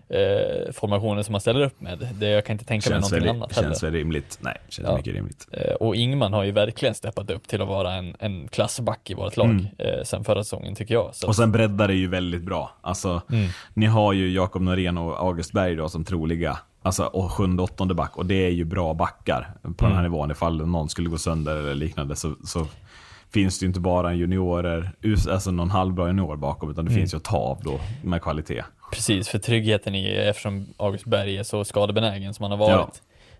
eh, formationen som man ställer upp med. Det, jag kan inte tänka mig Känns, någonting väl, annat känns heller. väl rimligt. Nej, känns Ja. mycket rimligt. Eh, och Ingman har ju verkligen steppat upp till att vara en, en klassback i vårt lag Mm. eh, sen förra säsongen tycker jag. Så Och sen breddar det ju väldigt bra. Alltså, Mm. ni har ju Jakob Norén och August Berg då som troliga. Alltså, och sjunde, åttonde back. Och det är ju bra backar på den här Mm. nivån. Ifall någon skulle gå sönder eller liknande så, så finns det ju inte bara en juniorer, alltså någon halvbra junior bakom, utan det Mm. finns ju att ta av då med kvalitet. Precis, för tryggheten i, eftersom August Berg är så skadebenägen som han har varit, Ja.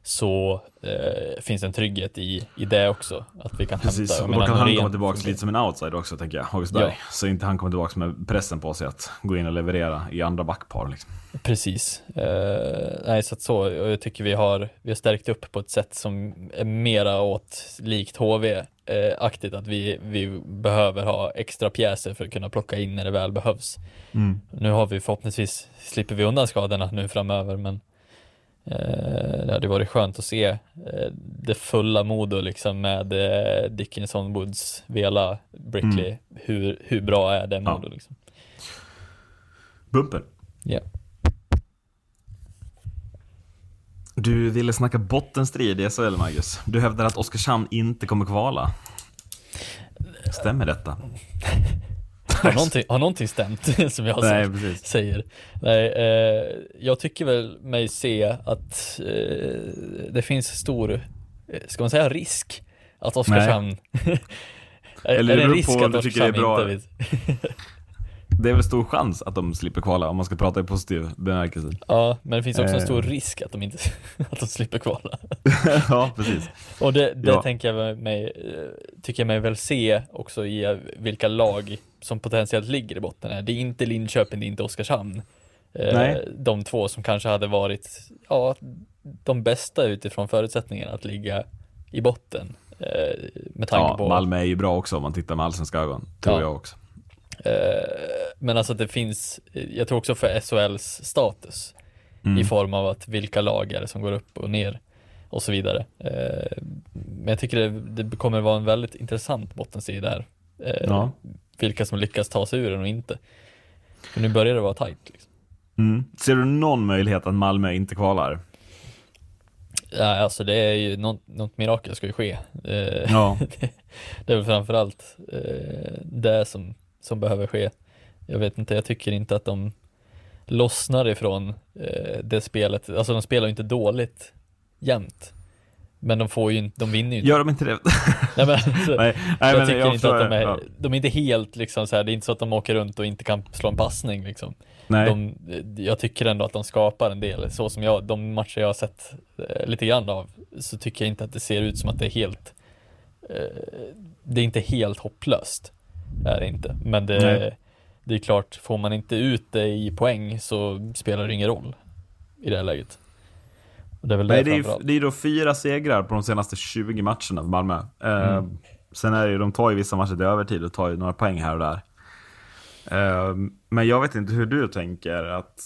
så eh, finns en trygghet i, i det också. Att vi kan Precis, hämta, och då kan han komma tillbaka lite som en outsider också, tänker jag, August Berg. Ja. Så inte han kommer tillbaka med pressen på sig att gå in och leverera i andra backpar. Liksom. Precis. Eh, nej, så att så, och jag tycker vi har, vi har stärkt upp på ett sätt som är mera åt likt HV-aktigt, att vi, vi behöver ha extra pjäser för att kunna plocka in när det väl behövs. Mm. Nu har vi förhoppningsvis, slipper vi undan skadorna nu framöver, men eh, det hade varit skönt att se eh, det fulla Modo liksom med eh, Dickinson, Woods, Vela, Brickley. Hur, hur bra är det Mm. Ja. Modo liksom? Bumper. Ja. Du ville snacka bottenstrid i SHL, Marcus. Du hävdar att Oskarshamn inte kommer kvala. Stämmer detta? Har någonting, har någonting stämt som jag Nej, precis. säger? Nej, eh, jag tycker väl mig se att eh, det finns stor, eh, ska man säga risk, att Oskarshamn Eller är det en risk på att Oskarshamn inte vet? Det är väl stor chans att de slipper kvala, om man ska prata i positiv bemärkelse. Ja, men det finns också en stor Eh. risk att de inte, att de slipper kvala. ja, precis. Och det, det Ja. tänker jag mig, eh, tycker jag mig väl se också i eh, vilka lag som potentiellt ligger i botten. här. Det är inte Linköping, det är inte Oskarshamn. Nej. De två som kanske hade varit, ja, de bästa utifrån förutsättningarna att ligga i botten. Med tanke Ja, på Malmö är ju bra också om man tittar med allsvenska ögon. Tror Ja. jag också. Eh, Men alltså att det finns, jag tror också för SHLs status Mm. i form av att vilka lag är det som går upp och ner och så vidare. Eh, Men jag tycker det, det kommer vara en väldigt intressant bottensida där. Eh, Ja. Vilka som lyckas ta sig ur den och inte. För nu börjar det vara tajt. Liksom. Mm. Ser du någon möjlighet att Malmö inte kvalar? Ja, alltså det är ju något, något mirakel ska ju ske. Ja. det, det är väl framförallt det som, som behöver ske. Jag vet inte, jag tycker inte att de lossnar ifrån eh, det spelet. Alltså de spelar ju inte dåligt jämt. Men de får ju inte, de vinner ju inte. Gör de inte det? Nej, men, alltså, Nej, nej, jag men tycker jag inte att de är, ja. de är inte helt liksom så här, det är inte så att de åker runt och inte kan slå en passning liksom. Nej. De, jag tycker ändå att de skapar en del, så som jag, de matcher jag har sett eh, lite grann av, så tycker jag inte att det ser ut som att det är helt, eh, det är inte helt hopplöst, är det inte. Men det, Nej. det är klart, får man inte ut det i poäng så spelar det ingen roll i det här läget. Det är väl Nej, det är, det är då fyra segrar på de senaste 20 matcherna för Malmö. Eh, Sen är det ju, de tar ju vissa matcher till övertid och tar ju några poäng här och där. Eh, men jag vet inte hur du tänker. Att,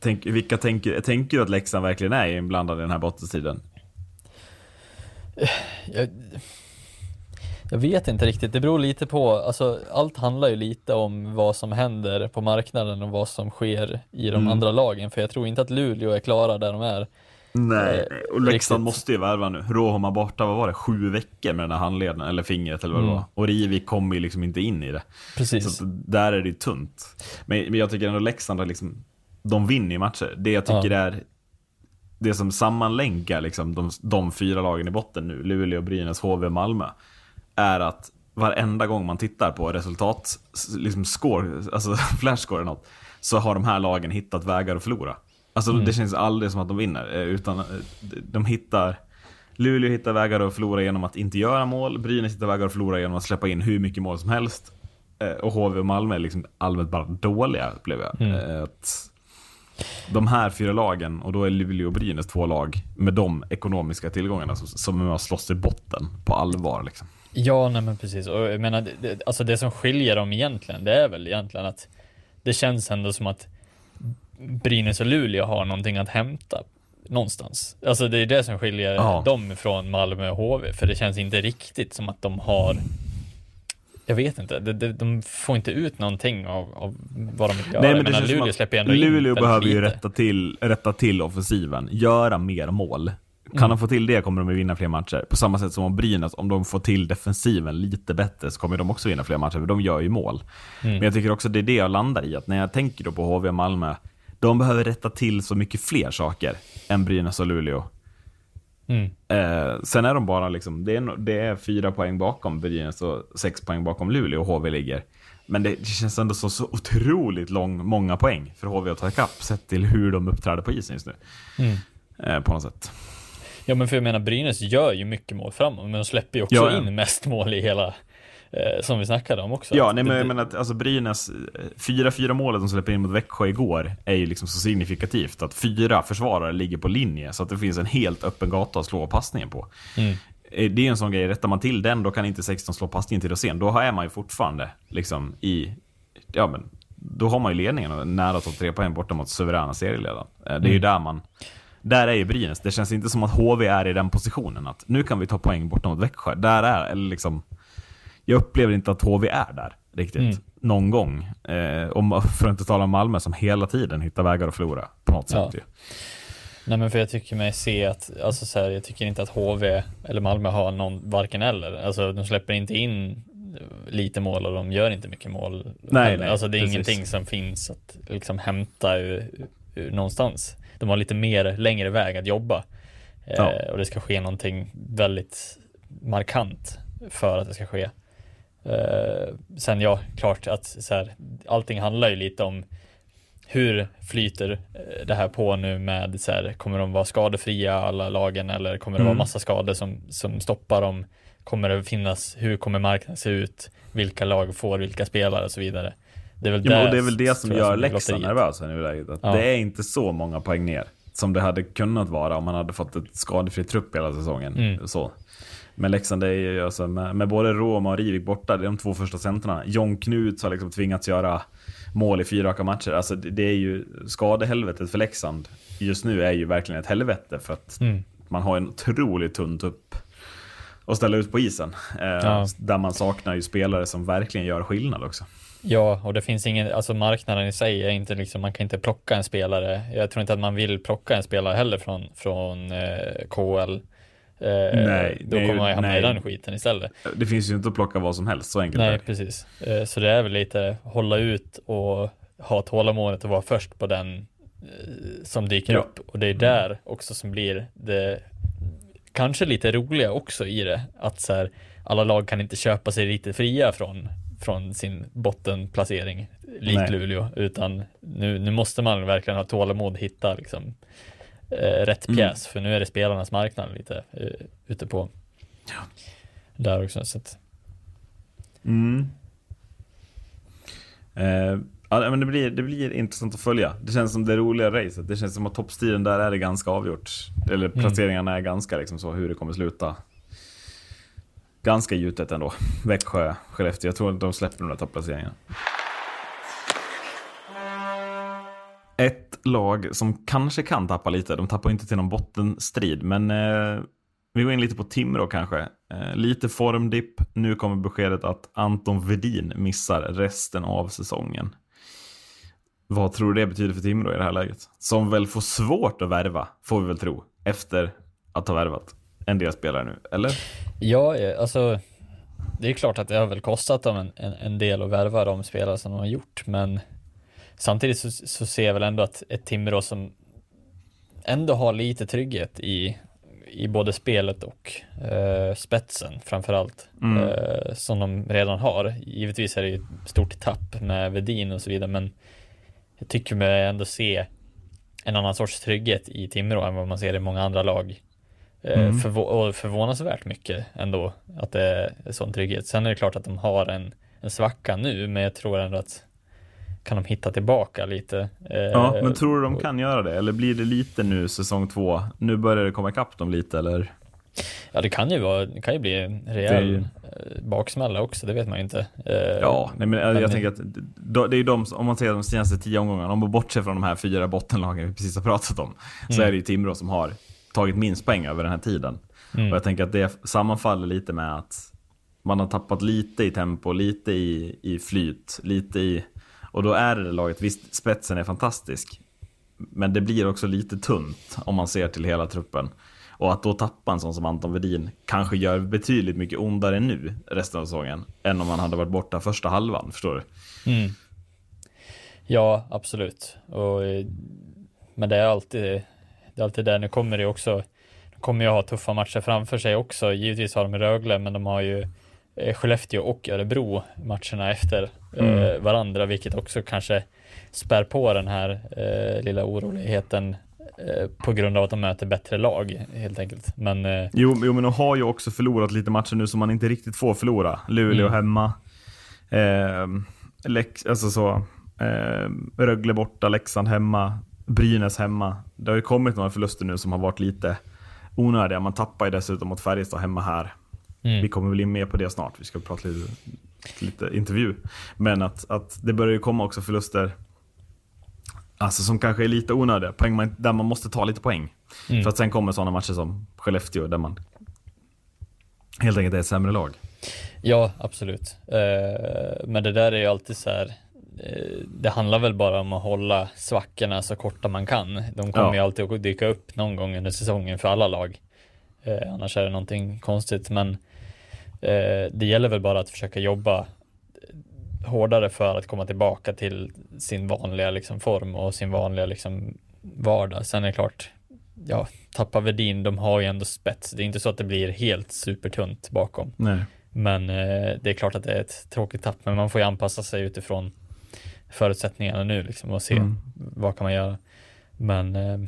tänk, vilka tänker, tänker du att Leksand verkligen är inblandad i den här bottenstriden? jag, Jag vet inte riktigt, det beror lite på, alltså allt handlar ju lite om vad som händer på marknaden och vad som sker i de Mm. andra lagen, för jag tror inte att Luleå är klara där de är. Nej, Eh, och Leksand måste ju värva nu. Rohoma borta, vad var det, sju veckor med den här handleden, eller fingret eller vad det Mm. var. Och Rivik kommer ju liksom inte in i det. Precis. Så där är det ju tunt. Men, men jag tycker ändå Leksand har liksom, de vinner ju matcher. Det jag tycker är, det som sammanlänkar liksom de, de fyra lagen i botten nu, Luleå, Brynäs, HV, Malmö, är att varenda gång man tittar på resultat, liksom score, alltså flashscore eller något, så har de här lagen hittat vägar att förlora. Alltså det känns aldrig som att de vinner, eh, utan eh, de hittar Luleå hittar vägar att förlora genom att inte göra mål, Brynäs hittar vägar att förlora genom att släppa in hur mycket mål som helst. Eh, Och HV och Malmö är liksom allmänt bara dåliga, upplever jag. Eh, Att de här fyra lagen, och då är Luleå och Brynäs två lag med de ekonomiska tillgångarna som, som slåss i botten på allvar. Liksom. Ja, nej men precis. Och jag menar, det, alltså det som skiljer dem egentligen, det är väl egentligen att det känns ändå som att Brynäs och Luleå har någonting att hämta någonstans. Alltså det är det som skiljer Ja. dem från Malmö och HV, för det känns inte riktigt som att de har jag vet inte, de, de, de får inte ut någonting av, av vad de göra. Nej, men det menar, Luleå släpper ändå in Luleå behöver ju rätta till, rätta till offensiven, göra mer mål. Kan Mm. de få till det kommer de att vinna fler matcher. På samma sätt som om Brynäs, om de får till defensiven lite bättre så kommer de också vinna fler matcher, för de gör ju mål. Mm. Men jag tycker också det är det jag landar i, att när jag tänker då på HV och Malmö, de behöver rätta till så mycket fler saker än Brynäs och Luleå. Mm. Eh, sen är de bara liksom, det är, det är fyra poäng bakom Brynäs och sex poäng bakom Luleå och HV ligger. Men det, det känns ändå så, så otroligt lång, många poäng för HV att ta ikapp sett till hur de uppträder på isen just nu. Mm. Eh, på något sätt. Ja men för jag menar Brynäs gör ju mycket mål framåt men de släpper ju också Ja, ja. in mest mål i hela eh, som vi snackade om också. Ja, nej, men jag menar att alltså Brynäs, eh, 4-4 målet de släpper in mot Växjö igår är ju liksom så signifikativt att fyra försvarare ligger på linje så att det finns en helt öppen gata att slå passningen på. Mm. Eh, Det är en sån grej, rättar man till den då kan inte 16 slå passningen till Rosén. Då är man ju fortfarande liksom i, ja men, då har man ju ledningen och nära att ta tre poäng borta mot suveräna serieledaren. Eh, Det är ju där man, där är ju Brynäs. Det känns inte som att HV är i den positionen att nu kan vi ta poäng borta mot Växjö. Där är, eller liksom, jag upplever inte att HV är där riktigt. Mm. Någon gång. Eh, om, för att inte tala om Malmö som hela tiden hittar vägar att förlora på något Ja. sätt. Ju. Nej men för jag tycker mig se att, alltså så här, jag tycker inte att HV eller Malmö har någon, varken eller. Alltså de släpper inte in lite mål och de gör inte mycket mål. Nej, heller. nej, alltså det är precis. ingenting som finns att liksom hämta ur, ur någonstans. De har lite mer längre väg att jobba. Ja. Eh, och det ska ske någonting väldigt markant för att det ska ske. Eh, sen ja, klart att så här, allting handlar ju lite om hur flyter eh, det här på nu med så här, kommer de vara skadefria alla lagen eller kommer det vara Mm. massa skador som, som stoppar dem? Kommer det finnas, hur kommer marknaden se ut? Vilka lag får vilka spelare och så vidare? Det är väl, Jo, och det är väl det som gör Leksand nervösa i nuläget. Att Ja. Det är inte så många poäng ner som det hade kunnat vara om man hade fått ett skadefri trupp hela säsongen. Mm. Så. Men Leksand är ju alltså med, med både Roma och Rivik borta, det är de två första centrarna. John Knuts har liksom tvingats göra mål i fyra raka matcher. Alltså det, det är ju skadehelvetet för Leksand just nu är ju verkligen ett helvete för att Mm. man har en otroligt tunn tupp att ställa ut på isen. Eh, Ja. Där man saknar ju spelare som verkligen gör skillnad också. Ja, och det finns ingen, alltså marknaden i sig är inte liksom, man kan inte plocka en spelare. Jag tror inte att man vill plocka en spelare heller från, från eh, KL. Eh, Nej, då kommer man ju hamna nej. i den skiten istället. Det finns ju inte att plocka vad som helst, så enkelt är Nej, det. precis. Eh, Så det är väl lite hålla ut och ha tålamodet och vara först på den eh, som dyker Ja. upp. Och det är där också som blir det kanske lite roliga också i det. Att så här, alla lag kan inte köpa sig lite fria från, från sin bottenplacering likt Nej. Luleå. Utan nu, nu måste man verkligen ha tålamod hitta liksom, eh, rätt Mm. pjäs. För nu är det spelarnas marknad lite eh, ute på. Där också. Så att, Mm. Eh, ja, men det, blir, det blir intressant att följa. Det känns som det roliga racet. Det känns som att toppstriden där är det ganska avgjort. Eller placeringarna är ganska liksom så, hur det kommer sluta. Ganska gjutet ändå. Växjö, Skellefteå. Jag tror att de släpper de där topplaceringarna. Ett lag som kanske kan tappa lite. De tappar inte till någon bottenstrid, men eh, vi går in lite på Timrå kanske. Eh, lite formdipp. Nu kommer beskedet att Anton Vedin missar resten av säsongen. Vad tror du det betyder för Timrå i det här läget? Som väl får svårt att värva, får vi väl tro, efter att ha värvat en del spelare nu, eller? Ja, alltså det är klart att det har väl kostat dem en, en, en del att värva de spelare som de har gjort, men samtidigt så, så ser jag väl ändå att ett Timrå som ändå har lite trygghet i, i både spelet och eh, spetsen framförallt, Mm. eh, som de redan har. Givetvis är det ju ett stort tapp med Vedin och så vidare, men jag tycker mig ändå se en annan sorts trygghet i Timrå än vad man ser i många andra lag. Eh, Mm. förvå- förvånansvärt mycket ändå att det är sån trygghet. Sen är det klart att de har en, en svacka nu, men jag tror ändå att kan de hitta tillbaka lite. Eh, Ja, men tror du de och- kan göra det? Eller blir det lite nu säsong två? Nu börjar det komma ikapp dem lite, eller? Ja, det kan ju vara, det kan ju bli en Det rejäl ju- eh, baksmälla också, det vet man ju inte. Eh, Ja, nej, men jag, men- jag tänker att det är ju de, om man ser de senaste tio omgångarna, om man bortser från de här fyra bottenlagen vi precis har pratat om, så Mm. är det ju Timrå som har tagit minst poäng över den här tiden. Mm. Och jag tänker att det sammanfaller lite med att man har tappat lite i tempo, lite i, i flyt, lite i... Och då är det laget, visst spetsen är fantastisk, men det blir också lite tunt om man ser till hela truppen. Och att då tappa en sån som Anton Vedin kanske gör betydligt mycket ondare nu resten av säsongen än om man hade varit borta första halvan, förstår du? Mm. Ja, absolut. Och, eh, men det är alltid, det är alltid där. Nu kommer det också, de kommer ju ha tuffa matcher framför sig också. Givetvis har de Rögle, men de har ju eh, Skellefteå och Örebro matcherna efter eh, varandra, vilket också kanske spär på den här eh, lilla oroligheten eh, på grund av att de möter bättre lag helt enkelt. Men eh, Jo, jo, men de har ju också förlorat lite matcher nu som man inte riktigt får förlora. Luleå Mm. hemma. Eh, Lex, alltså så. Eh, Rögle borta, Leksand hemma. Brynäs hemma. Det har ju kommit några förluster nu som har varit lite onödiga. Man tappar ju dessutom mot Färjestad hemma här. Mm. Vi kommer väl in mer på det snart. Vi ska prata lite, lite intervju. Men att, att det börjar ju komma också förluster Alltså som kanske är lite onödiga, poäng man, där man måste ta lite poäng. Mm. För att sen kommer sådana matcher som Skellefteå där man helt enkelt är ett sämre lag. Ja, absolut. Eh, men det där är ju alltid så här. Eh, det handlar väl bara om att hålla svackorna så korta man kan. De kommer Ja. ju alltid att dyka upp någon gång under säsongen för alla lag. Eh, annars är det någonting konstigt. Men eh, det gäller väl bara att försöka jobba hårdare för att komma tillbaka till sin vanliga liksom, form och sin vanliga liksom, vardag. Sen är det klart, ja, tappa Vedin, de har ju ändå spets. Det är inte så att det blir helt supertunt bakom. Nej. Men eh, det är klart att det är ett tråkigt tapp, men man får ju anpassa sig utifrån förutsättningarna nu liksom och se Mm. vad kan man göra. Men eh,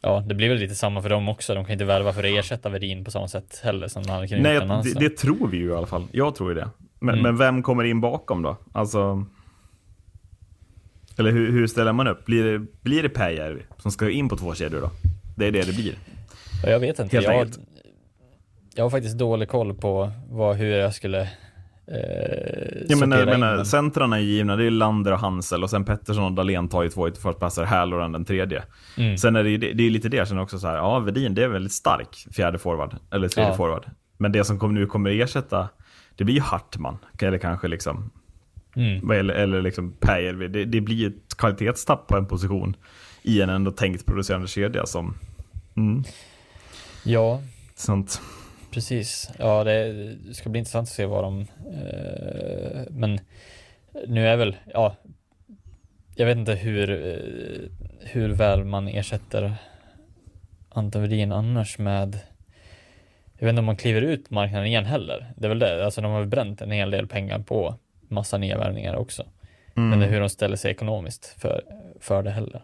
ja, det blir väl lite samma för dem också. De kan inte värva för att ersätta Vedin på samma sätt heller som man hade kunnat Nej, det, det tror vi ju i alla fall. Jag tror ju det. Men, Mm. men vem kommer in bakom då? Alltså... Eller hur, hur ställer man upp? Blir det, blir det Pääjärvi som ska in på två kedjor då? Det är det det blir. Ja, Jag vet inte. Helt Jag, enkelt. jag har faktiskt dålig koll på vad, hur jag skulle eh, Jag menar, menar, centrarna är givna, det är Lander och Hansel och sen Pettersson och Dahlén tar ju två ytterforwardspassar, Halloran den tredje. Mm. Sen är det, det, det är lite det jag känner också så här, ja Vedin det är väldigt stark fjärde forward, eller tredje Ja. forward. Men det som kommer, nu kommer ersätta, det blir ju Hartman, eller kanske liksom, Mm. eller, eller liksom Pääjärvi. Det, det blir ett kvalitetstapp på en position i en ändå tänkt producerande kedja som, mm, Ja, sånt. Precis, ja det ska bli intressant att se vad de, eh, men nu är väl, ja, jag vet inte hur, eh, hur väl man ersätter Anton Wedin annars med, jag vet inte om man kliver ut marknaden igen heller, det är väl det, alltså de har bränt en hel del pengar på massa nya värvningar också, Mm. men det är hur de ställer sig ekonomiskt för, för det heller.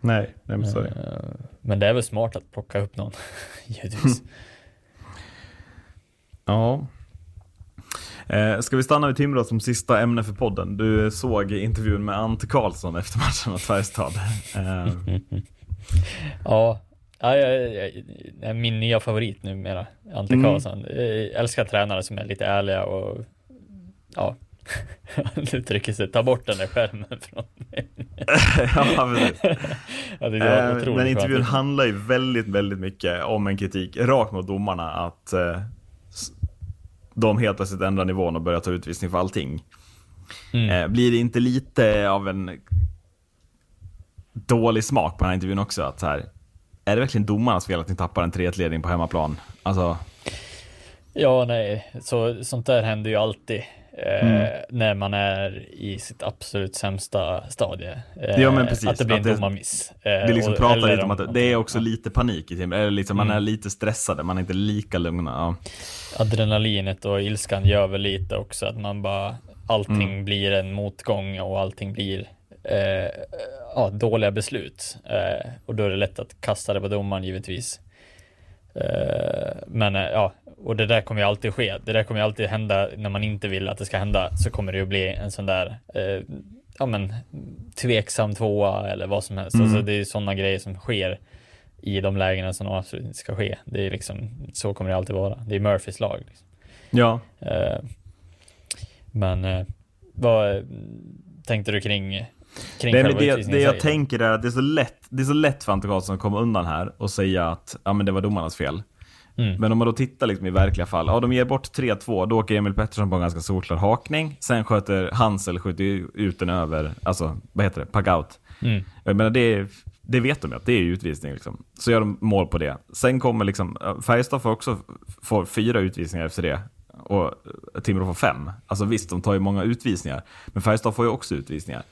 Nej, nej men så är det. Eh, Men det är väl smart att plocka upp någon, givetvis. Ja. Eh, ska vi stanna vid Timrå som sista ämne för podden? Du såg intervjun med Ante Karlsson efter matchen mot Färjestad. Eh, Ja, ja, ja, ja, ja, min nya favorit numera, Ante Mm. Karlsson. Jag älskar tränare som är lite ärliga och ja, uttrycker sig, ta bort den där skärmen från mig. ja, precis. Ja, det var Eh, Men intervjun skönt. handlar ju väldigt, väldigt mycket om en kritik rakt mot domarna att eh, de helt plötsligt ändrar nivån och börjar ta utvisning för allting. Mm. Eh, blir det inte lite av en dålig smak på den här intervjun också? Att så här, är det verkligen domarnas fel att ni tappar en 3-1-ledning på hemmaplan? Alltså, Ja, nej, så, sånt där händer ju alltid. Eh, Mm. när man är i sitt absolut sämsta stadie. Eh, Ja, men precis. Att det blir en det- domarmiss. Eh, det liksom och- pratar lite om att det är också lite panik i teamet. Eller liksom, man Mm. är lite stressad, man är inte lika lugna. Ja. adrenalinet och ilskan gör väl lite också att man bara allting Mm. blir en motgång och allting blir eh, ja, dåliga beslut. Eh, och då är det lätt att kasta det på domaren givetvis. Eh, men eh, ja, och det där kommer ju alltid ske. Det där kommer ju alltid hända när man inte vill att det ska hända så kommer det ju bli en sån där eh, ja men tveksam tvåa eller vad som helst. Mm. Alltså det är sådana grejer som sker i de lägena som absolut inte ska ske. Det är liksom, så kommer det alltid vara. Det är Murphys lag. Liksom. ja. Eh, men eh, vad eh, tänkte du kring, kring Det, det, utvisningen det jag tänker är att det är så lätt, det är så lätt för Ante Karlsson att komma undan här och säga att ja, men det var domarnas fel. Mm. Men om man då tittar liksom i verkliga fall, ja de ger bort 3-2, då åker Emil Pettersson på en ganska solklar hakning. Sen sköter Hansel skjuter ju ut den över, alltså vad heter det, pag-out. Mm. Jag menar det, det vet de ju att det är utvisning liksom. Så gör de mål på det. Sen kommer liksom, Färjestad får också får fyra utvisningar efter det. Och Timrå får fem. Alltså visst, de tar ju många utvisningar. Men Färjestad får ju också utvisningar.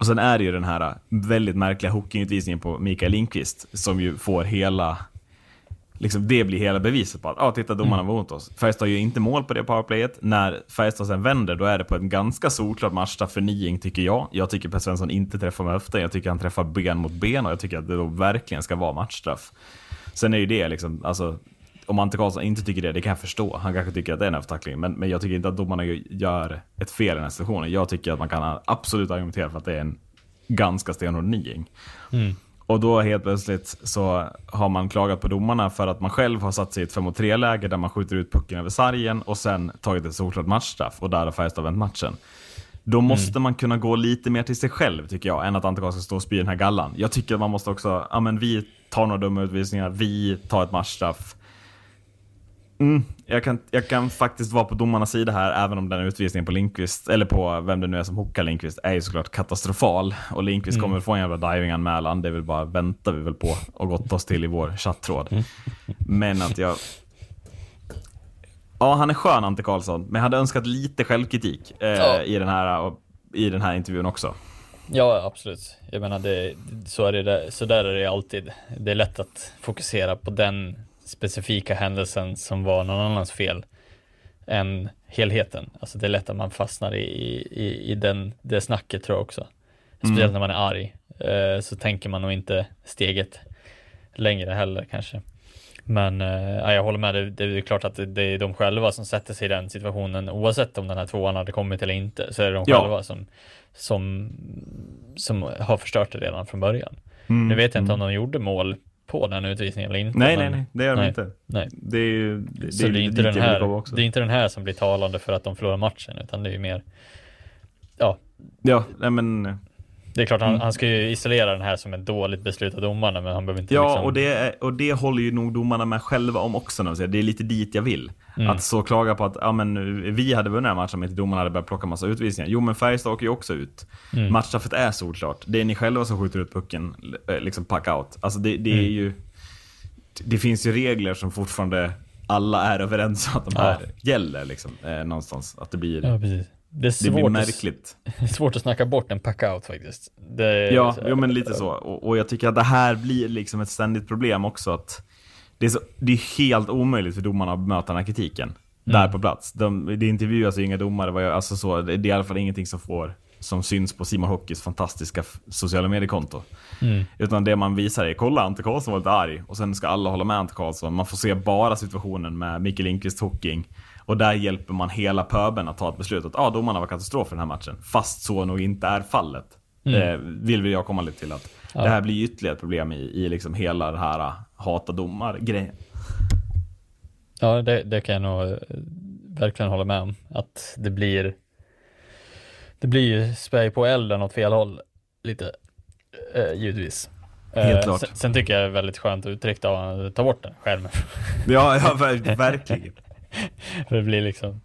Och sen är det ju den här väldigt märkliga hookingutvisningen på Mikael Lindqvist som ju får hela Liksom det blir hela beviset på att, ja titta domarna var mot oss. Färjestad gör ju inte mål på det powerplayet. När Färjestad sen vänder, då är det på en ganska solklart matchstraff för Niing tycker jag. Jag tycker Per Svensson inte träffar med höften, jag tycker han träffar ben mot ben och jag tycker att det då verkligen ska vara matchstraff. Sen är ju det liksom, alltså om Ante Karlsson inte tycker det, det kan jag förstå. Han kanske tycker att det är en övertackling, men, men jag tycker inte att domarna gör ett fel i den här situationen. Jag tycker att man kan absolut argumentera för att det är en ganska stenhård niing. Mm. Och då helt plötsligt så har man klagat på domarna för att man själv har satt sig i ett 5 mot 3-läge där man skjuter ut pucken över sargen och sen tagit ett solklart matchstraff och där har Färjestad vänt matchen. Då måste man kunna gå lite mer till sig själv tycker jag, än att Ante Karlsson ska stå och spy den här gallan. Jag tycker att man måste också, ja men vi tar några dumma utvisningar, vi tar ett matchstraff. Mm, jag, kan, jag kan faktiskt vara på domarnas sida här, även om den utvisningen på Linkvist, eller på vem det nu är som hookar Linkvist, är ju såklart katastrofal. Och Linkvist Mm. kommer få en jävla divinganmälan, det är väl bara väntar vi väl på och gått oss till i vår chattråd. Mm. Men att jag... Ja, han är skön Ante Karlsson, men jag hade önskat lite självkritik eh, Ja. i, den här, i den här intervjun också. Ja, absolut. Jag menar, det, så, är det, så där är det alltid. Det är lätt att fokusera på den specifika händelsen som var någon annans fel än helheten. Alltså det är lätt att man fastnar i, i, i den, det snacket tror jag också. Speciellt när man är arg. Eh, så tänker man nog inte steget längre heller kanske. Men eh, ja, jag håller med, det, det är klart att det, är de själva som sätter sig i den situationen oavsett om den här tvåan hade kommit eller inte så är det de Ja. själva som, som, som har förstört det redan från början. Mm, Nu vet jag inte om de gjorde mål på den utvisningen eller inte. Nej, nej, nej, det gör de nej, inte. Nej. Det är ju det, det är, inte den här, också. det är inte den här som blir talande för att de förlorar matchen, utan det är ju mer, ja, Ja, nej men... det är klart han, Mm. han ska ju isolera den här som ett dåligt beslut av domarna, men han behöver inte Ja, liksom, och, det och det håller ju nog domarna med själva om också. När. Det är lite dit jag vill. Mm. Att så klaga på att ja, men, vi hade vunnit den här matchen om inte domarna hade börjat plocka massa utvisningar. Jo, men Färjestad åker ju också ut. Mm. Matchstraffet är solklart. Det är ni själva som skjuter ut pucken, eh, liksom pack out. Alltså det, det är Mm. ju... Det finns ju regler som fortfarande alla är överens om att de här gäller liksom, eh, någonstans. Att det blir, Ja, precis. Det är det blir svårt, märkligt. att, svårt att snacka bort en pack-out faktiskt. Det, Ja, jo, men lite så. Och, och jag tycker att det här blir liksom ett ständigt problem också. att Det är, så, det är helt omöjligt för domarna att bemöta den här kritiken. Där på plats. De, det intervjuas ju inga domare. Jag, alltså så, det, är i alla fall ingenting som får som syns på Simon Hockeys fantastiska sociala mediekonto. Mm. Utan det man visar är, kolla Ante Karlsson var lite arg. Och sen ska alla hålla med Ante Karlsson. Man får se bara situationen med Mikael Lindqvist hooking. Och där hjälper man hela pöben att ta ett beslut att ah, domarna var katastrof för den här matchen. Fast så nog inte är fallet. Eh, vill jag komma lite till att det här blir ytterligare ett problem i, i liksom hela det här ah, hata domar-grejen. Ja, det, det kan jag nog eh, verkligen hålla med om. Att det blir Det blir ju spä på elden åt fel håll lite, eh, givetvis. Helt Eh, klart. Sen, sen tycker jag det är väldigt skönt uttryckt av att ta bort den skärmen. Ja, ja ver- verkligen. För det blir liksom...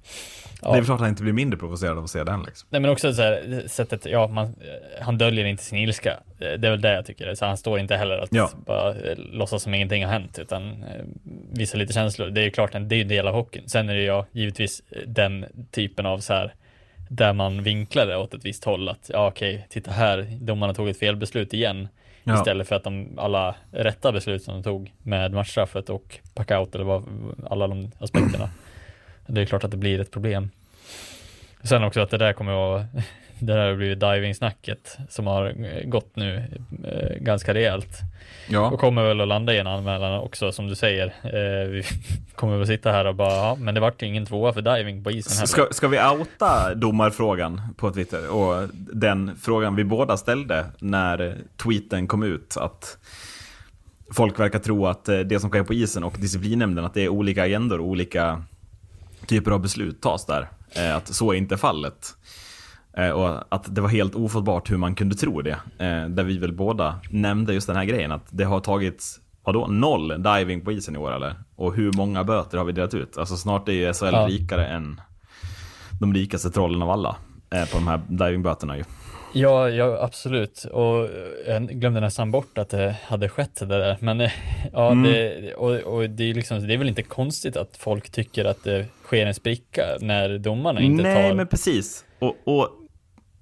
Ja. Det är klart att han inte blir mindre provocerad av att se den liksom. Nej men också så här, sättet, ja man, han döljer inte sin ilska. Det är väl det jag tycker. Så han står inte heller att Ja. bara eh, låtsas som ingenting har hänt utan eh, visar lite känslor. Det är ju klart, en- det är ju en del av hockeyn. Sen är det ju givetvis den typen av så här där man vinklar det åt ett visst håll att ja okej, titta här, domarna tog ett felbeslut igen. Ja. Istället för att de alla rätta beslut som de tog med matchstraffet och packout eller vad, alla de aspekterna. Det är klart att det blir ett problem. Sen också att det där kommer att vara, det där har blivit diving-snacket som har eh, gått nu eh, ganska rejält. Och Ja. kommer väl att landa i en anmälan också som du säger. Eh, vi kommer väl sitta här och bara, ja men det vart ju ingen tvåa för diving på isen heller. Ska, ska vi outa domarfrågan på Twitter? Och den frågan vi båda ställde när tweeten kom ut. Att folk verkar tro att eh, det som sker på isen och disciplinnämnden, att det är olika agendor och olika typer av beslut tas där. Eh, Att så är inte fallet. Eh, Och att det var helt ofattbart hur man kunde tro det. Eh, Där vi väl båda nämnde just den här grejen att det har tagits, vadå, noll diving på isen i år eller? Och hur många böter har vi delat ut? Alltså snart är ju SHL Ja. rikare än de rikaste trollen av alla. eh, På de här divingböterna ju. Ja, ja, absolut. Och jag glömde nästan bort att det hade skett det där. Men ja, Mm. det, och, och det, är liksom, det är väl inte konstigt att folk tycker att det sker en spricka när domarna inte Nej, tar... men precis. Och, och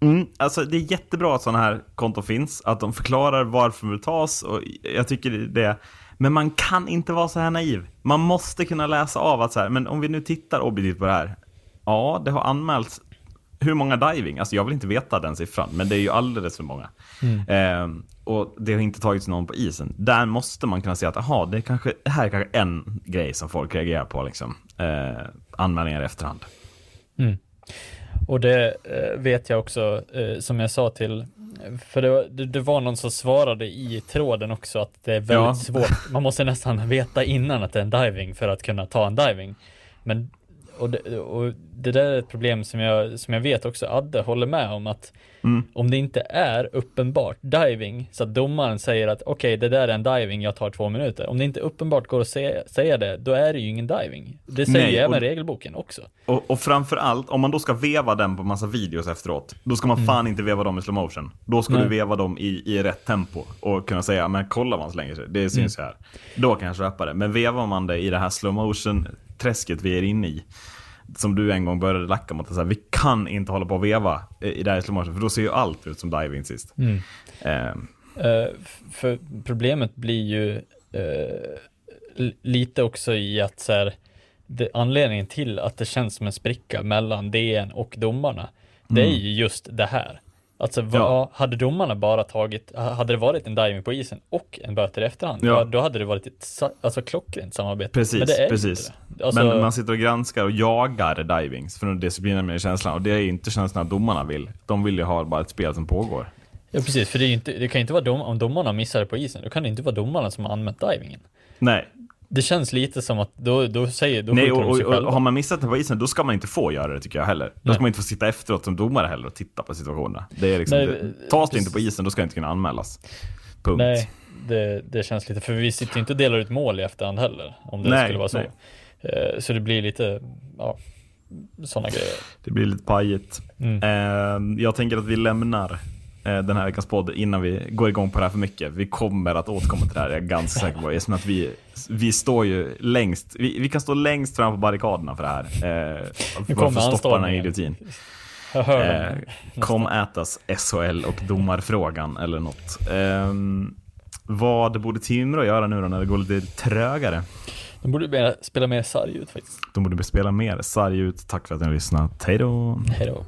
mm, alltså det är jättebra att sådana här konton finns, att de förklarar varför det tas och jag tycker det. Men man kan inte vara så här naiv. Man måste kunna läsa av att så här, men om vi nu tittar objektivt på det här. Ja, det har anmälts hur många diving? Alltså jag vill inte veta den siffran, men det är ju alldeles för många. Ehm, och det har inte tagits någon på isen. Där måste man kunna säga att aha, det, är kanske, det här är kanske en grej som folk reagerar på. Liksom. Eh, anmälningar i efterhand. Och det eh, vet jag också, eh, som jag sa till, för det var, det, det var någon som svarade i tråden också att det är väldigt Ja. svårt. Man måste nästan veta innan att det är en diving för att kunna ta en diving. Men, och det, och det där är ett problem som jag, som jag vet också Adde håller med om att Mm. om det inte är uppenbart diving, så att domaren säger att okej, det där är en diving, jag tar två minuter. Om det inte uppenbart går att säga, säga det, då är det ju ingen diving. Det säger Nej, ju även och- regelboken också. Och, och framför allt, om man då ska veva den på massa videos efteråt, då ska man fan inte veva dem i slow motion. Då ska Nej. du veva dem i, i rätt tempo och kunna säga, men kolla vad han slänger sig, det syns här. Då kan jag köpa det. Men vevar man det i det här slow motion träsket vi är inne i, som du en gång började lacka mot, så vi kan inte hålla på och veva i det här slow motion, för då ser ju allt ut som diving sist. Eh, f- för problemet blir ju l- lite också i att så här, det, anledningen till att det känns som en spricka mellan DN och domarna, det är ju just det här. Alltså vad, Ja. hade domarna bara tagit, hade det varit en diving på isen och en böter i efterhand, Ja. då hade det varit ett alltså, klockrent samarbete. Precis, Men det är precis. inte det. Alltså, Men man sitter och granskar och jagar divings för att disciplinera med känslan. Och det är inte känslan att domarna vill. De vill ju ha bara ett spel som pågår. ja, precis, för det, inte, det kan inte vara dom, om domarna missar på isen, då kan det inte vara domarna som har anmält divingen. Nej, Det känns lite som att då, då säger, då Nej och, de sig och, och har man missat den på isen, då ska man inte få göra det tycker jag heller. Då Nej. ska man inte få sitta efteråt som domare heller och titta på situationerna. Det är liksom, Nej, det, tas det inte på isen, då ska det inte kunna anmälas. Punkt. Nej, det, det känns lite, för vi sitter ju inte och delar ut mål i efterhand heller, om det Nej, skulle vara så. nej. Eh, Så det blir lite, ja, sådana grejer. Det blir lite pajigt. Mm. Eh, jag tänker att vi lämnar den här veckans podd innan vi går igång på det här för mycket. Vi kommer att återkomma till det här, jag är ganska säker på. Eftersom att vi, vi står ju längst, vi, vi kan stå längst fram på barrikaderna för det här. Eh, Nu för kommer att stoppa den här idiotin. Eh, kom ätas SHL och domarfrågan eller något. Ehm, vad borde Timrå göra nu då när det går lite trögare? De borde spela mer sarg ut faktiskt. De borde spela mer sarg ut. Tack för att ni har lyssnat. Hej då! Hej då.